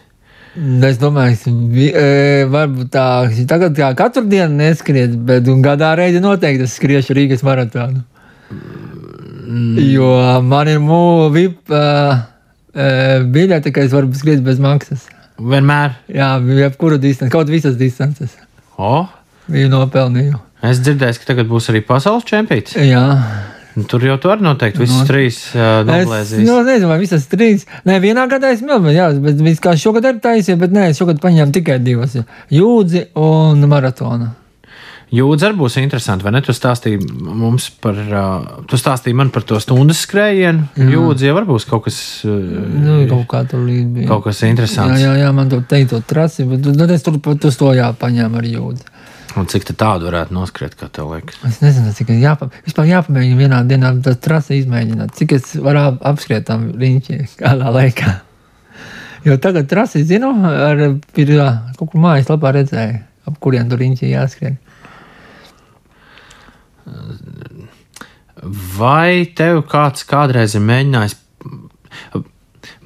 Es domāju, ka e, varbūt tā, tagad kā katru dienu neskriet, bet gadā reizi noteikti es skriešu Rīgas maratonu. Jo man ir uh, biļete, ka es varu skriet bez maksas. Vienmēr. Jā, jebkuru distanci, kaut visas distances. O, Biju nopelnīju. es dzirdēju, ka tagad būs arī pasaules čempions. Jā. Tur jau tu arī noteikti visas No- trīs uh, Es noblēzīs. nu, nezinu, vai visas trīs. Nē, vienā gadā es mēģināju, jā, bet kā šogad ir taisīja, bet nē, es šogad paņēmu tikai divas. Jūdzi un maratona. Jūdzi arī būs interesanti, vai ne? Tu stāstīji mums par, uh, tu stāstīji man par to stundas skrējienu. Jūdzi jau var būs kaut kas, uh, Nu, kaut kā tur līdz bija. kaut kas Jā, interesants. jā, jā, man tur teica, to trasi, bet tad es tur pat uz to jāpaņem ar jūdzi. Un cik tā tādu varētu noskriet, kā tev liekas? Es nezinu, cik jāpa, vispār jāpamēģina vienā dienā tas trasi izmēģināt, cik es varu ap- apskriet tam riņķi kādā laikā. Jo tagad trasi zinu, ar, ir jā, kaut kur mājas lapā redzēju, ap kuriem tur riņķi jāskrien. Vai tev kāds kādreiz ir mēģinājis?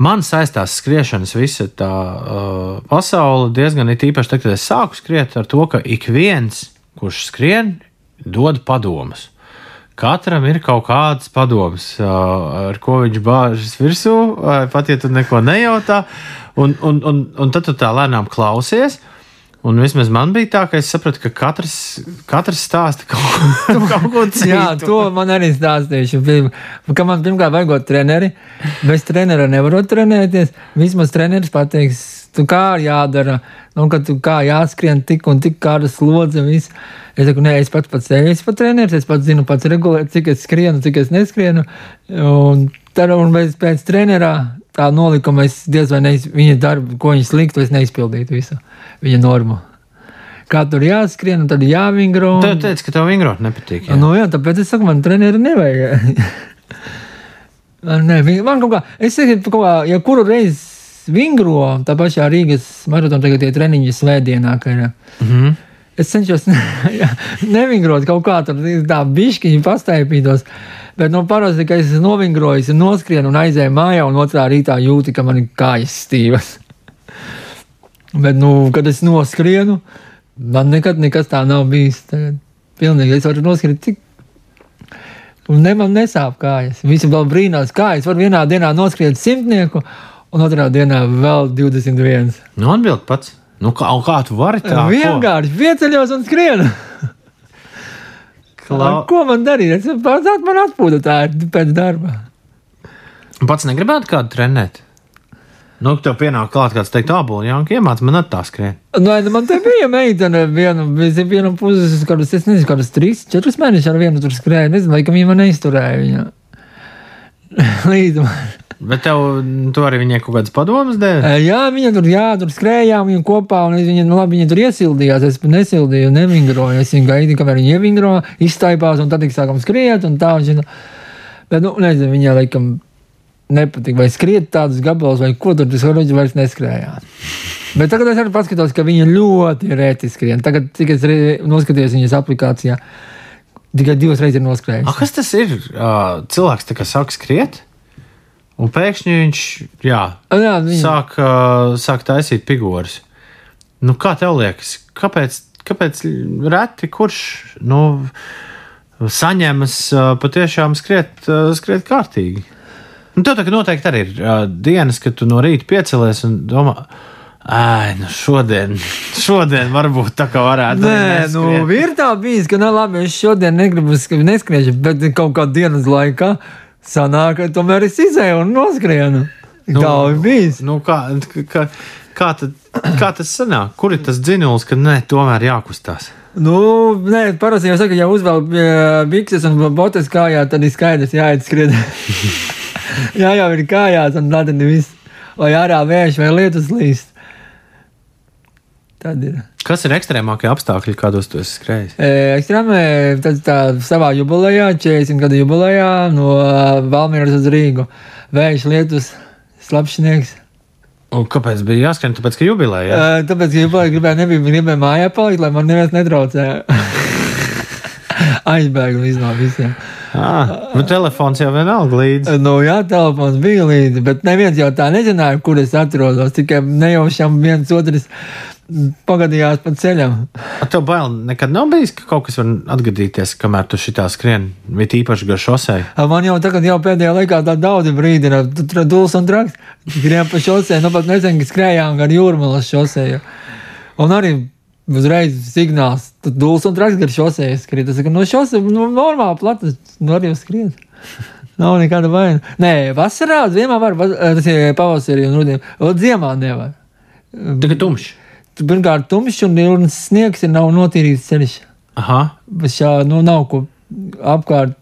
Man saistās skriešanas visa tā uh, pasaule diezgan it īpaši, tad, kad es sāku skriet ar to, ka ik viens, kurš skrien, dod padomus. Katram ir kaut kāds padoms, uh, ar ko viņš bāžas virsū, uh, pat ja tu neko nejautā. Un, un, un, un tad tu tā lēnām klausies. Un vismaz man bija tā, ka es sapratu, ka katrs, katrs stāsta kaut, ko- kaut ko citu. Jā, to man arī stāstīšu. Ka man pirmkārt vajag treneri. Bez trenera nevaru trenēties. Vismaz treneris pateiks, tu kā jādara, nu, ka tu kā jāskrien tik un tik kāda slodze. Viss. Es saku, nē, es pats pats sevi esmu treneris, es pats zinu pats regulēt, cik es skrienu, cik es neskrienu. Un tad, un bez, pēc trenerā tā nolikuma es diez vai neiz, viņa darbu, ko viņš liktu, es neizpildītu visu viņa normu. Kā tur jāskrien, un tad jāvingro. un- Tev teica, ka tev vingrot nepatīk. Jā. Nu, jā, tāpēc es saku, man treniņa nevajag. Nē, man kaut kā, es saku, kaut kā, ja kuru reizi vingro, tā pašā Rīgas maratonā tagad ir treniņi svētdienā, ka ir. Mhm. Es cenšos jā, nevingrot kaut kā tur tā bišķiņi pastaipītos. Bet, nu, parasti, ka es novingroju, es noskrienu un aizēju mājā, un otrā rītā jūtu, ka man ir kājas stīvas. Bet, nu, kad es noskrienu, man nekad nekas tā nav bijis. Tagad pilnīgi es varu noskriet, cik Un ne man nesāp kājas. Visi vēl brīnās, kā es varu vienā dienā noskriet simtnieku, un otrā dienā vēl 21. Nu, atbild pats. Nu, kā, kā tu vari tā? Vienkārši pieceļos un skrienu. Kla... Ar Ko man darīt? Es pats man atpūta tā pēc darba. Pats negribētu kādu trenēt. Nu, tev pienāk klāt kāds teikt, ābolu, jā, iemāc man tā skrien. Nē, nu, man te bija meitene, viena, viena puses, kādas, es nezinu, kādas trīs, četras mēnešus ar vienu tur skrēja. Nezinu, laikam viņa man neizturēja. Viņa. Līdz man. Bet tev, tu arī viņai kaut kādas padomas devi? E, Jā, viņa tur, jā, tur skrējām viņa kopā, un es viņa, nu, labi, viņa tur iesildījās. Es nesildīju, nevingroju. Es viņu gaidīju, kamēr viņa ievingro, izstaipās, un tad tik sākam skriet, un tā. Un, šitā. bet, nu, nezinu, viņai laikam nepatīk, vai skriet tādus gabalus, vai ko tur tas roģis vairs neskrējās. Bet tagad es arī paskatos, ka viņa ļoti rēti skrien. Tagad, cik es noskatījos viņas aplikācijā, tikai divas reizes ir noskrējis. kas tas ir? Cilvēks kā sāk skriet, un pēkšņi viņš, jā, Jā, viņa, sāk, uh, sāk taisīt figūras. Nu, kā tev liekas, kāpēc, kāpēc reti kurš nu, saņemas uh, patiešām skriet, uh, skriet kārtīgi? Nu, tev tā noteikti arī ir uh, dienas, kad tu no rīta piecelies un domā, Ai, nu šodien, šodien varbūt tā kā varētu. Nē, nu, neskriet." ir tā bijis, ka, nu, labi, es šodien negribu sk- neskriešu, bet kaut kādā dienas laikā sanāk, ka tomēr es izēju un noskrienu. Nu, Tā ir bijis. Nu, kā, kā, kā, tad, kā tas sanāk? Kur ir tas dzinulis, ka nē, tomēr jākustās? Nu, nē, parasti jau saka, ja uzvelk bikses un botas kājā, tad ir skaidrs, jāiet skriet. Jā, jau ir kājās, un tad ir viss. Vai ārā vējš vai lietus līst. Tad ir. Kas ir ekstrēmākie apstākļi, kādos tu esi skrējis? Ekstrēmē, tad tā savā jubilejā, 40 gadu jubilejā, no Valmīras uz Rīgu. Vējš, lietus, slapšnieks. Un kāpēc bija jāskrien? Tāpēc, ka jubilejā. Uh, tāpēc, ka jubilejā gribēju, nebija, gribēju mājā palikt, lai man neviens netraucēja. Aizbēgu līdz no visiem. Ah, nu, telefons jau vienalga līdzi. Nu, jā, telefons bija līdzi, bet neviens jau tā nezināja, kur es atrodos. Tikai nejaušam viens otrs pagadījās pa ceļam. A tev bail nekad nav bijis, ka kaut kas var atgadīties, kamēr tu šitā skrien, it īpaši gar šosei. Man jau tagad, jau pēdējā laikā, tā daudz brīdina, tu tur dūls un traks. Skrien pa šosei, nu pat nesen, ka skrējām gar jūrmalas šosei. Un arī uzreiz signāls, tad dūls un traks gar šosei skriet. Es saku, no šosei, nu, normāli plata, nu arī skriet. Nav nekāda vaina. Nē, vasarā, ziemā var, vas- tas ir pavasarī un rudenī. O, ziemā nevar. Tagad tumšs. Tu Pirmkārt, tumšs un, un sniegs ir nav notīrīts ceļš. Aha. Bet šā, nu, nav ko apkārt.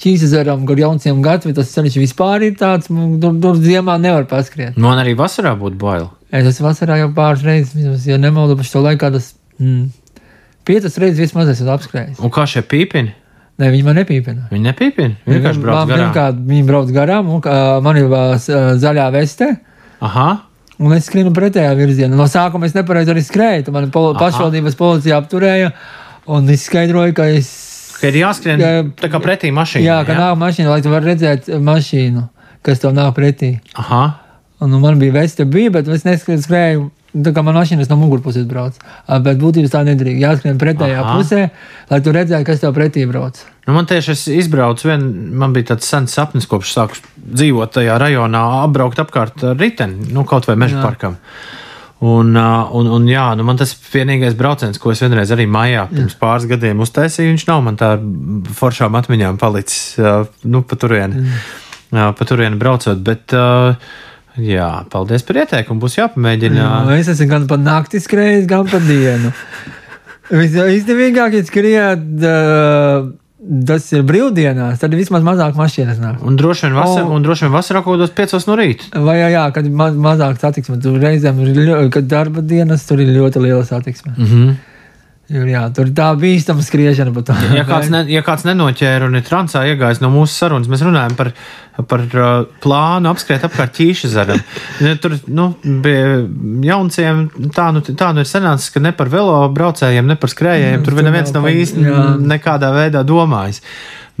Čīzaram, kur jaunciem gataviem tas ceļš vispār ir tāds, nu, tur, tur ziemā nevar paskriet. Man arī vasarā būtu bail. Es esmu vasarā jau pāris reizes, vismaz, ja nemaldu par šo laikā, tas mm, piecas reizes vismaz esmu apskrējis. Un kā šie pīpini? Nē, viņi man nepīpina. Viņi nepīpina. Viņi vienkārši brauc Man garām. Pirmkārt, viņi brauc garām, un kā, man ir ā, zaļā veste. Aha. Un es skrienu pretējā virzienā. No sākuma es nepareizi arī skrēju. tu Mani pol Aha. pašvaldības policija apturēja un izskaidroja, ka es. Ka ir jāskrien Jā. tā kā pretī mašīnai. Jā, ka nāk mašīna, lai tu varētu redzēt mašīnu, kas tev nāk pretī. Aha. Un, nu, man bija veste, bija, bet es neskrēju. Tā kā man mašīnas no mugurpuses brauc. Ā, Bet būtībā tā nedrīkst. Jāskrien pretējā Aha. pusē, lai tu redzētu, kas tev pretī brauc. Nu, man tieši es izbraucu, vien, man bija tāds sens sapnis, kopš sāku dzīvot tajā rajonā, apbraukt apkārt ar riteni, nu, kaut vai meža Jā. Un, uh, un, un jā, nu man tas vienīgais brauciens, ko es vienreiz arī maijā pirms pāris gadiem uztaisīju, viņš nav man tā foršām atmiņām palicis, uh, nu, pa turieni, uh, pa turieni braucot, bet, uh, jā, paldies par ieteikumu, būs jāpamēģina. Jā. Es esmu gan pa nakti skrējis, gan pa dienu. Visizdevīgāk ir skriet, ā, tas ir brīvdienās, tad vismaz mazāk mašīnas nāk. Un droši vien vasarā, O. un droši vien vasarā kaut kādos piecos no rīta. Vai jā, jā kad maz, mazāk satiksme, tur reizēm ir, kad darba dienas, tur ir ļoti liela satiksme. Mm -hmm. Tur, jā, tur tā bīstama skriešana pa to. Ja kāds, ne, ja kāds nenoķēra un ir transā iegājis no mūsu sarunas, mēs runājam par, par uh, plānu apskriet apkārt ķīšazaram. Ja Tur nu, jaunciem tā nu, tā nu ir sanācis, ka ne par velo braucējiem, ne par skrējējiem tur tur neviens nav īsti nekādā veidā domājis.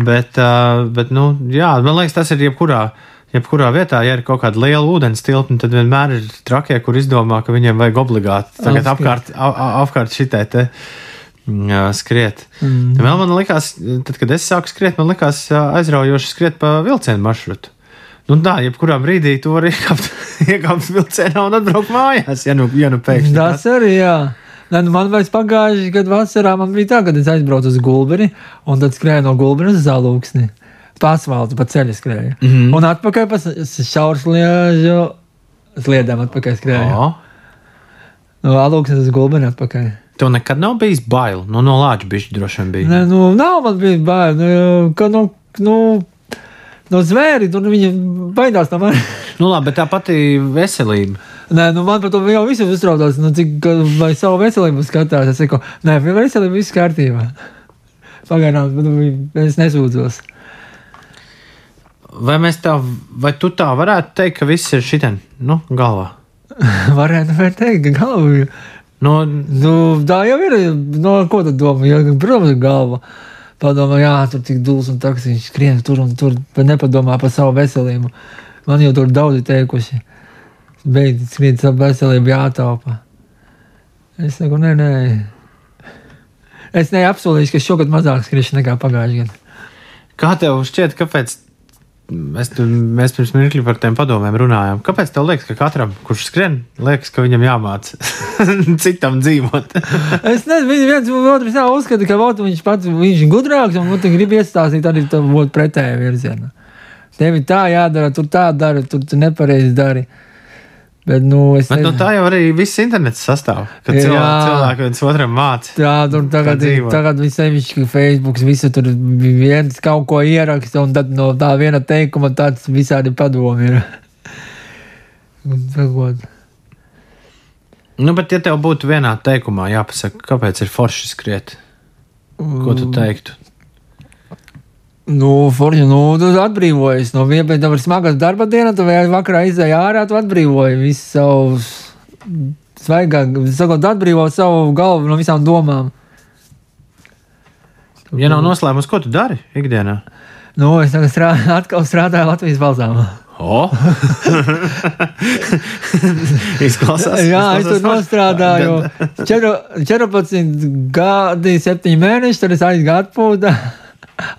Bet, uh, bet nu, jā, man liekas, tas ir jebkurā. Jebkurā vietā, ja ir kaut kāda liela ūdens tilpne, tad vienmēr ir trakie, kur izdomā, ka viņiem vajag obligāti tagad Apskriet. apkārt, a- apkārt šitai te jā, skriet. Mm. Vēl man likās, tad, kad es sāku skriet, man likās aizraujoši skriet pa vilcienu maršrutu. Nu, tā, jebkurā brīdī tu vari iekāpt, iekāpt vilcienā un atbraukt mājās, ja nu, ja nu pēkšņi. Tas arī, jā. Nē, nu man vairs pagājuši gadu vasarā man bija tā, kad es aizbraucu uz Gulbeni un tad skrēju no Gulbeni uz Zalūksni. Pasvaldu pa ceļu skrēju. Mm. -hmm. Un atpakaļ pa šaursliežu sliedām atpakaļ skrēju. O, No Alūksnes uz Gulbeni atpakaļ. tev nekad nav bijis bail. Nu, no lāča bišķi droši vien bija. Nē, nu, nav man bija bail. Nu, ka, nu, nu, no zvēri, tur viņi baidās no manis. Nu, labi, bet tā pati veselība. Nē, nu man par to jau visu uztraucās. Nu, cik ka vai savu veselību skatās? Es saku, nē, pie veselības viss kārtībā. Pagaidām, nu, es nesūdzos. Vai, tā, vai tu tā varētu teikt, ka viss ir šitien, nu, galvā? Varētu var teikt, ka galva. Nu, Nu, tā jau ir. No, ko tad domā? Ja, protams, galva. Padomā, jā, tur tik dūls un taks, viņš skrien tur un tur, bet nepadomā par savu veselību. Man jau tur daudzi teikuši, beidz skriet savu veselību jātaupa. Es saku, nē, nē. Es neapsolīšu, ka šogad mazāk skriešu nekā pagājušajā gadā. kā tev šķiet, kāpēc tu, mēs pirms mirkļa par tiem padomiem runājām? Kāpēc tev liekas, ka katram, kurš skrien, liekas, ka viņam jāmāca citam dzīvot? Es nezinu, viņi viens otru tā uzskata, ka vot, viņš pats viņš ir gudrāks un viņš grib iestāstīt arī tam pretējā virzienā. Tev ir tā jādara, tur tā dara, tur tu nepareizi dari. Bet, nu, Bet nu, nezinu. tā jau arī viss internets sastāv. Kad Jā. cilvēki, cilvēki viens otram māca. Tā tur tagad, tagad viss sevišķi Facebook, visu tur viens kaut ko ieraksta, un tad no tā viena teikuma tāds visādi padomi ir. Un sakot, Nu, bet, ja tev būtu vienā teikumā jāpasaka, kāpēc ir forši skriet, ko tu teiktu? Nu, forši, nu, tu atbrīvojies no viena, bet tev ir smagas darba diena, tu vēl vakarā izēji ārā, tu atbrīvoji visu savu svaigāk, sakot, atbrīvo savu galvu no visām domām. Ja nav noslēpums, ko tu dari ikdienā? Nu, es tagad strā, atkal strādāju Latvijas balzām. O! izklausās. Jā, es izklausās tur forši. nostrādāju četru- 14 gadi, 7 mēneši, tad es aizgāju atpūtā,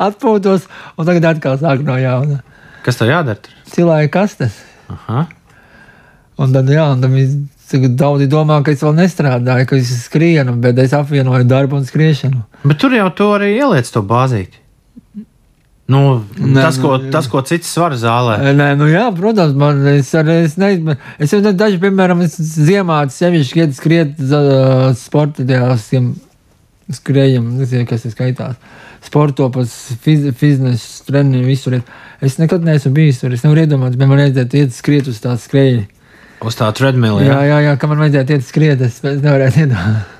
atpūtos, un tagad atkal sāku no jauna. Kas tev jādara? Cilvēki kastes. Aha. Un tad, jā, un tagad daudzi domā, ka es vēl nestrādāju, ka es skrienu, bet es apvienoju darbu un skriešanu. Bet tur jau tu arī ieliec to bāzīti. Nu, Nē, tas, ko, nu, tas, ko cits var zālē. Nē, nu jā, protams, man es arī es nezinu. Es jau daži, piemēram, es ziemā sevišķi iet skriet uh, sporta tajām skrējiem, nezinu, kas tas skaitās. Sporto pēc fiz, fitnes treniņu visur. Es nekad neesmu bijis tur. Es nevaru iedomāties, bet man vajadzētu iet skriet uz tā skrēja. Uz tā treadmill. Jā, Jā. jā, jā, ka man vajadzētu iet skriet. Es, es nevarētu iedomāties.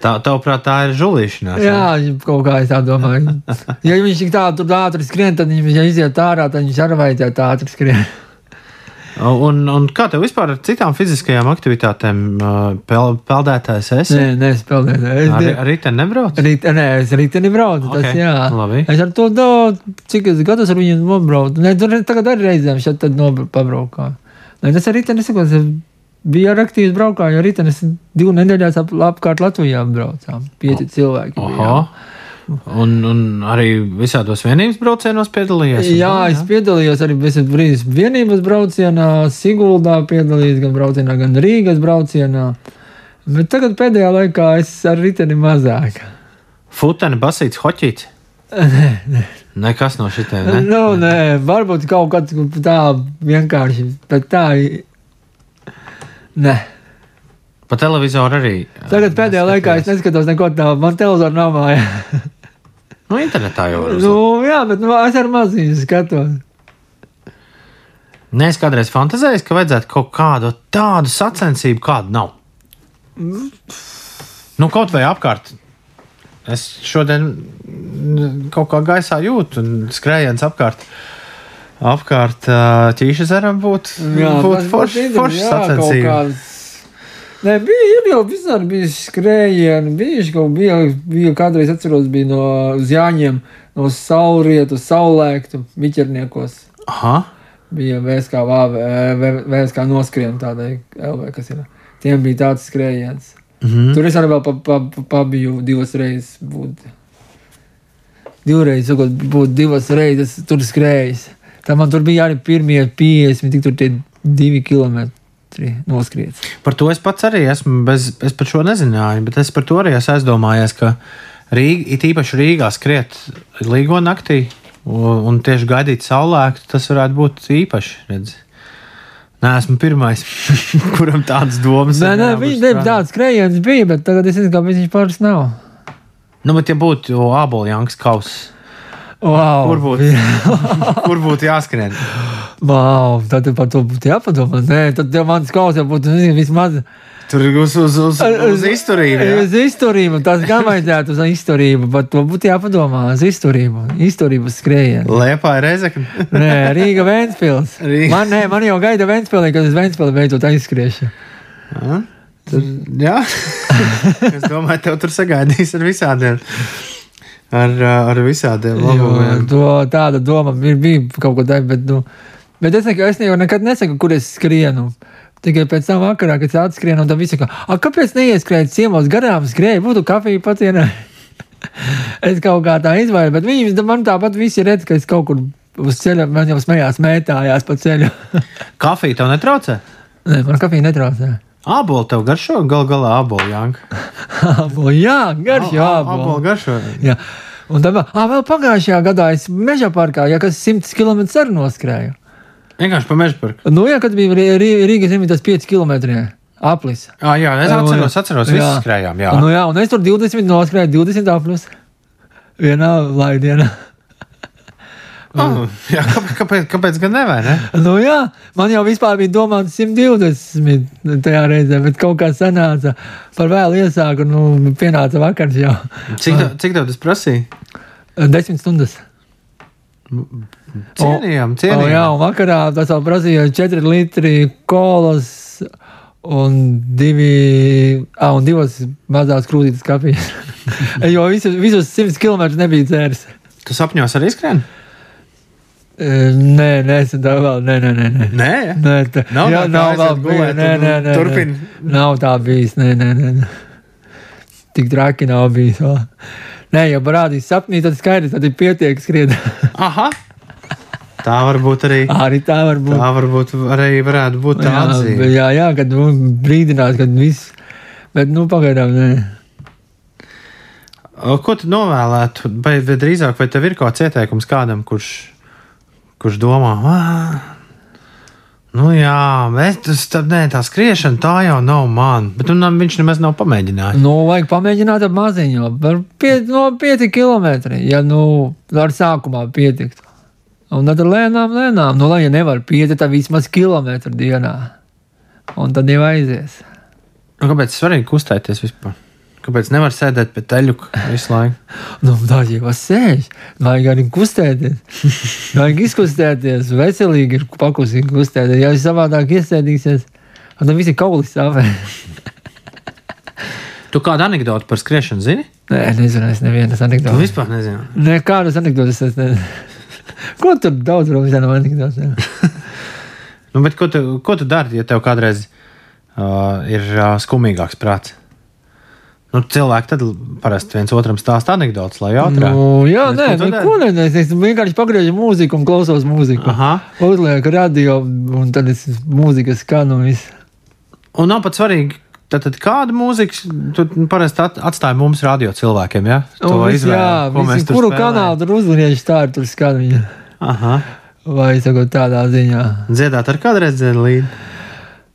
Tā, tavuprāt, tā ir žulīšanās. Jā, kaut kā es tā domāju. Ja viņš tik tur ātri skrien, tad viņš ja iziet ārā, tad viņš arī vajadzētu ātri skrien. Un, un kā tev vispār ar citām fiziskajām aktivitātēm uh, pel, peldētājs esi? Nē, nē, es peldēju. Es, Arī, arī te nebrauc? Rīt, nē, es rītdien braucu. Ok, Tas, jā, labi. Es ar to daudz, cik es gadus ar viņu nobraucu. Nē, tur tagad arī reizēm šeit tad pabraukā. Nē, tas arī rītdien, es saku, es biju ar aktīvs braukā, jo rītdien es divu nedēļās ap, apkārt Latvijā braucām. Pieci cilvēki. bija, Oho. Un, un arī visādos vienības braucienos piedalījies? Jā, tā, es piedalījos arī bez brīdis vienības braucienā, Siguldā piedalījos gan braucienā, gan Rīgas braucienā. Bet tagad pēdējā laikā es ar riteni mazāk. Futeni, basīts, hoķīts. Nekas no šitiem. Ne? Ne? Nu, nē, varbūt kaut kāds tā vienkārši, bet tā. Nē. Pa televizoru arī. Tagad pēdējā laikā es neskatos neko tādu. Man televizors nav mājā. Nu, internetā jau var. nu, jā, bet nu, es ar maziņu skatos. Nē, es kādreiz fantāzēju, ka vajadzētu kaut kādu tādu sacensību, kāda nav. Nu, kaut vai apkārt. Es šodien mm, kaut kā gaisā jūtu, un skrējiens apkārt. Apkārt ā, ķīša zeram būtu būt forši, forši sacensība. Nē, bija ir jau visādi bija skrējieni, bija kaut bija, bija kādreiz atceros, bija no uz Jāņiem, no saulrietu, saulēktu, viķerniekos. Aha, Bija VSK, VSK noskrien tādai LV, kas ir. Tiem bija tāds skrējiens. Mm -hmm. Tur es arī vēl pa, pa, pa, pabiju divas reizes. Būt. Divreiz, sakot, būt divas reizes tur skrējis. Tā man tur bija arī pirmie 50, tik tur tie divi kilometri noskriets. Par to es pats arī esmu, bez, es par šo nezināju, bet es par to arī esmu aizdomājies, ka Rīga, it īpaši Rīgā skriet līgo naktī un, un tieši gaidīt saulēktu, tas varētu būt īpaši. Redz. Nē, esmu pirmais, kuram tādas domas Nē, nē, viņš ne, tāds skrējiens bija, bet tagad es nezinu, kāpēc viņš pāris nav. Nu, bet ja būtu āboljanks kauss, Wow, kur būtu, kur būtu jāskrien? Wow, tad par to būtu jāpadomā. Nē, tad jau mans kaut kā būtu nezinu, vismaz. Tur uz, uz, uz, uz izturību. jā? Uz izturību, tas gan vajadzētu uz izturību, bet to būtu jāpadomā uz izturību. Izturības skrējienu. Liepā ir reizekļi. Nē, Rīga Vēnspils. Rīga. Man, nē, man jau gaida Vēnspilī, kad es Vēnspilī beidzot aizskriešu. Jā, es domāju, tev tur sagaidīs ar visādiem. Ar, ar visādiem Jo, labumiem. to, tāda doma ir bija kaut ko tādu, bet, nu, bet es, neku, es jau nekad nesaku, kur es skrienu. Tikai pēc tam vakarā, kad es atskrienu, un tam visu, ka, "A, kāpēc neieskrēju ciemos garām, skrēju, būtu kafija patienā. es kaut kā tā izvēlu, bet viņi man tāpat visi redz, ka es kaut kur uz ceļa, man jau smējās, mētājās pa ceļu. Kafija tev netraucē? Nē, man kafija netraucē. Ābolu tev garšo, gal galā ābolu jānga. Ābolu, jā, garš jau Ābolu ābolu. garšo. Jā. Un tad, ah, vēl pagājušajā gadā es meža parkā, ja kas 100 km arī noskrēju. Vienkārši pa mežu parku. Nu, jā, kad bija Rī- Rī- Rīgas zemitas 5 km aplis. Ah, jā, es atceros, atceros, visi skrējām. Jā. Nu, jā, un es tur 20 noskrēju, 20 aplis. Vienā laidienā. Oh, jā kāpēc, kāpēc, gan ne? vai ne? Nu, jā, man jau vispār bija domāts 120 tajā reizē, bet kaut kā sanāca par vēlu iesāku, nu, pienāca vakars jau. Cik, tev- cik tev tas prasīja? 10 stundas. Cienījām, O, jā, cienījām. un vakarā tas vēl prasīja 4 litri kolas un, divi, ah, un divas mazās krūtītes kafijas. jo visus, visus 100 km nebija dzēris. Tu sapņos arī skrien? E, Nē, nē, es tā vēl, nē, nē, nē. nē. Nē, Nē, tā Nav jā, tā, nav vēl gulēt Nē, nē, nē. turpini. nē. Nav tā bijis. Nē, nē, nē. Tik traki nav bijis. Vēl. Nē, ja parādīs sapnī, tad skaidrs, tad ir pietiek skriet. Aha! Tā var būt arī. Arī tā var būt. Tā varbūt arī varētu būt tā Jā, atzīme. jā, jā, kad brīdinās, kad viss. Bet, nu, pagaidām, nē. Ko tu novēlētu? Vai, vai drīzāk, vai tev ir kaut kāds ieteikums kādam, kurš, kurš domā, nu jā, bet tas tā, nē, tā skriešana tā jau nav man. Bet nu, viņš nemaz nav pamēģinājis. Nu, vajag pamēģināt ar maziņu, par pie, no 5 km. Ja nu, ar sākumā pietiktu. Un tad lēnām, lēnām, nu, lai ja nevar pieti, tad vismaz kilometru dienā. Un tad jau aizies. Nu, kāpēc svarīgi kustēties vispār? Kāpēc nevar sēdēt pie teļuka visu laiku? Nu, tā jau sēž. Vajag arī kustēties. Vajag izkustēties. Veselīgi ir pakusīgi kustēties. Ja savādāk iesēdīsies, tad visi kaulis sāpē. Tu kādu anekdotu par skriešanu zini? Nē, nezinu, es nevienas Tu anekdotas. vispār nezini. Nē, kādas anekdotas es nezinu. Ko tur daudz runā no anekdotēm? Nu, bet ko tu, ko tu dari, ja tev kādreiz uh, ir uh, skumīgāks prāts? Nu, cilvēki tad parasti viens otram stāsta anekdotus, lai jautrētu. Nu, jā, Bet nē, neko nedara. Es vienkārši pagriežu mūziku un klausos mūziku. Aha. Uzlieku radio, un tad es mūziku skanu. un. Un nav pat svarīgi, tad, tad kāda mūzika tu parasti at, atstāja mums radio cilvēkiem, ja? To izvēli, jā, ko mēs kuru spēlējam. kanālu tur uzlieku, tā ir tur skan viņa. Aha. Vai sakot tādā ziņā. Dziedāt ar kādreiz dziedāt līdzi.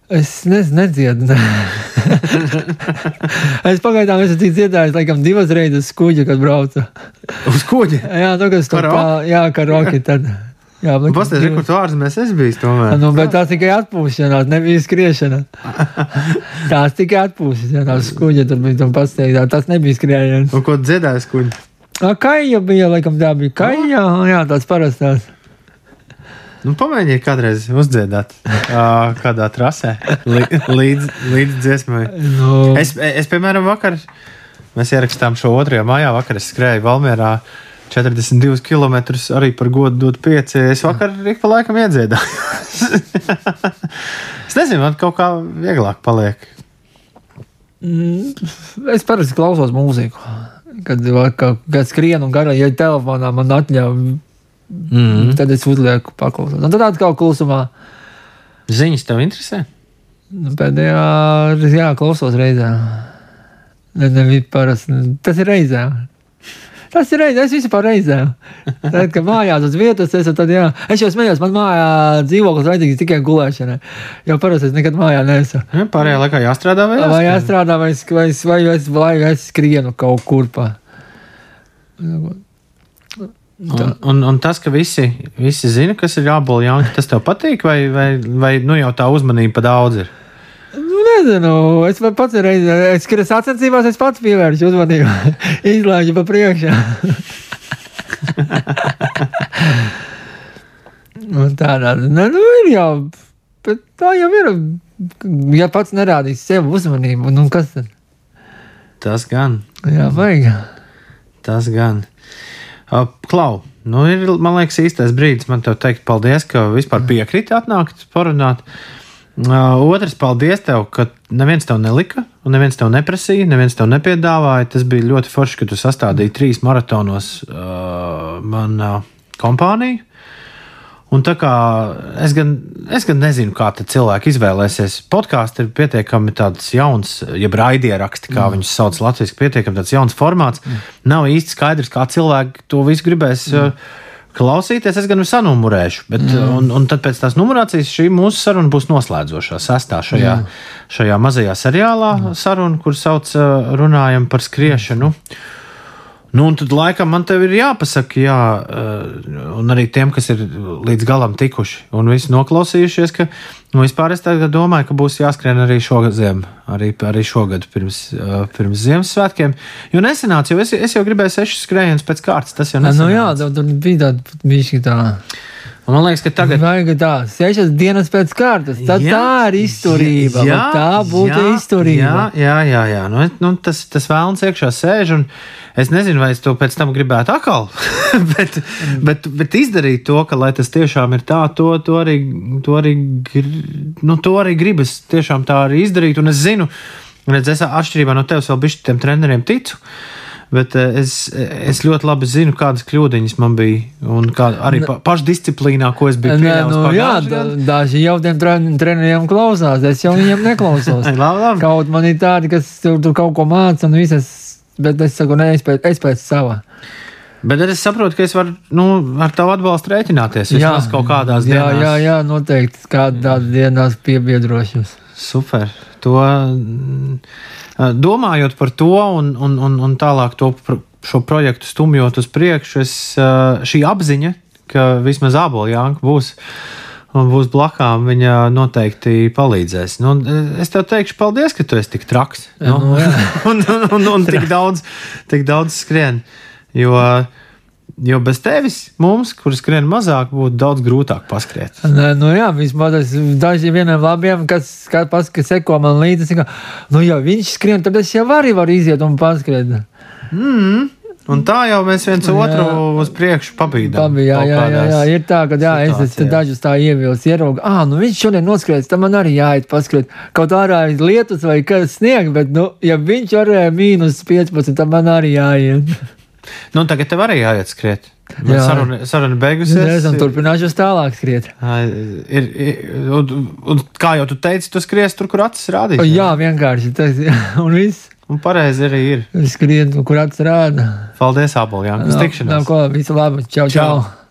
Es nezinu, nedziedu. es pagaidām esmu dziedājis, laikam, divas reizes skuģi, kad braucu. Uz kuģi. Jā, nu, kas tur Karaoke? tā, jā, karoki tad. Jā, laikam, Pastāstiet, divas- kur tu ārzemēs esi bijis tomēr. Nu, bet tā tikai atpūšanās, nebija skriešana. Tās tikai atpūšanās, tās skuģi tur bija pasteigta. Tas nebija skrējiens. Un ko dziedājas kuģi? Kaija bija, laikam, tā bija kaija. Jā, tās parastās. Nu, pamēģiniet kādreiz uzdziedāt uh, kādā trasē līdz, līdz dziesmai. Nu, Es, es, piemēram, vakar, mēs ierakstām šo otrajā mājā, vakar es skrēju Valmjerā 42 km arī par godu dot 5. Es vakar ik pa laikam iedziedāju. es nezinu, man kaut kā vieglāk paliek. Es parasti klausos mūziku. Kad, kad, kad skrienu un garā, ja telefonā man atļauj, Mm. tad es uzlieku paklausos. Un tad tāds kā klusumā. Ziņas tev interesē? Nu, Pēdējā, jā, klausos reizē. Ne, ne, parasti, tas ir reizē. Tas ir reizē, es vispār reizē. Tad, kad mājās uz vietas esmu, tad jā. Es jau smējos, man mājā dzīvoklis vajadzīgs tikai gulēšanai. Jo parasti es nekad mājā neesmu. Ja, pārējā laikā jāstrādā vai Vai jāstrādā? jāstrādā, vai vai es, vai es, vai es skrienu kaut kur pa. Un, un, un tas, ka visi, visi zina, kas ir jābūt jaunam, tas tev patīk, vai, vai, vai nu jau tā uzmanība pa daudz ir? Nu, nezinu, es pats reizē, es skrienu sacensībās, es pats pievēršu uzmanību. Izlaižu pa priekšā. Un tādā, ne, nu, ir jau, bet tā jau ir. Ja pats nerādīs sev uzmanību, nu kas tad? Tas gan. Jā, vajag. Tas gan. Klau, nu ir, man liekas, īstais brīdis man te teikt paldies, ka vispār piekriti atnākt parunāt. Otrs, paldies tev, ka neviens tev nelika, un neviens tev neprasīja, neviens tev nepiedāvāja. Tas bija ļoti forši, ka tu sastādīji trīs maratonos uh, man uh, kompāniju. Un tā kā es gan, es gan nezinu, kā cilvēki izvēlēsies, podkāsts ir pietiekami tāds jauns, jeb raidieraksti, kā mm. viņus sauc latviešu, pietiekami tāds jauns formāts. Mm. Nav īsti skaidrs, kā cilvēki to visu gribēs. Mm. Klausīties, es gan sanumurēšu, bet mm. un, un tad pēc tās numurācijas šī mūsu saruna būs noslēdzošā, sestā šajā, mm. šajā mazajā seriālā mm. saruna, kur sauc uh, runājam par skriešanu. Mm. Nu, un tad laikam man te ir jāpasaka, jā, uh, un arī tiem, kas ir līdz galam tikuši un visi noklausījušies, ka nu, vispār es domāju, ka būs jāskrien arī šogad, ziem, arī, arī šogad pirms, uh, pirms Ziemassvētkiem. Jo nesenāca, jo es, es jau gribēju sešas skrējienus pēc kārtas. Tas jau Nu, nesenāca. jā, tur, bija tāda bišķi tā. Un man liekas, ka tagad. Vajag tā, sešas dienas pēc kārtas. Tad Jā, tā ir izturība. jā, tā būtu jā, izturība. Jā, jā, jā. Nu, nu, tas, tas vēlams iekšā sēž. Es nezinu, vai es to pēc tam gribētu atkal, bet, bet, bet izdarīt to, ka lai tas tiešām ir tā, to, to, arī, to, arī, nu, to arī gribas tiešām tā arī izdarīt. Un es zinu, redz, es atšķirībā no tevis vēl bišķi tiem treneriem ticu. Bet eh, es, es ļoti labi zinu, kādas kļūdiņas man bija. Un kā, arī pa, pašdisciplīnā, ko es biju Nē, pieļāvis. nu, jā, da, daži jau tiem tren- treneriem klausās. Es jau viņiem neklausos. Labi, labi. Kaut man ir tādi, kas tur, tur kaut ko māca, un visas, bet es saku, nē, es pēc, es pēc sava. Bet es saprotu, ka es varu nu, ar tavu atbalstu rēķināties. Vismaz kaut kādās jā, dienās. jā, jā, noteikti kādās dienās piebiedrošos. Super. To, mm, domājot par to un, un, un, un tālāk to, šo projektu stumjot uz priekšu, es, eh, šī apziņa, ka vismaz ābolāņa būs. Un būs blakām, viņa noteikti palīdzēs. Nu, es tev teikšu, paldies, ka tu esi tik traks. Nu, jā. un, un, un, un tik, daudz, tik daudz skrien. Jo, jo bez tevis mums, kurš skrien mazāk, būtu daudz grūtāk paskriet. Nē, nu jā, vismaz daži vieniem labiem, kas, kas, kas, seko man līdzi, saka, nu ja viņš skrien, tad es jau arī varu iziet un paskriet. Un tā jau mēs viens Jā. otru uz priekšu pabīdām. Labi, jā, jā, jā, jā, ir tā, ka jā, es dažus tā ievilcis, ieraugu, ah, nu viņš šodien noskries, tam man arī jāiet paskriet. Kaut ārā ir lietus vai kas snieg, bet, nu, ja viņš varēja mīnus 15, tad man arī jāiet. Nu, tagad tev arī jāiet skriet. Jā. Saruna, saruna beigusies. Es esmu turpināšu tālāk skriet. Ir, ir, un, un, kā jau tu teici, tu skries tur, kur acis rādīs. Jā, vienkārši tas un viss. Un pareizi arī ir. Skriet, kur atsrāda. Paldies, Abolā. Uz tikšanos. Nav ko, visu labu. Čau, Čau. čau.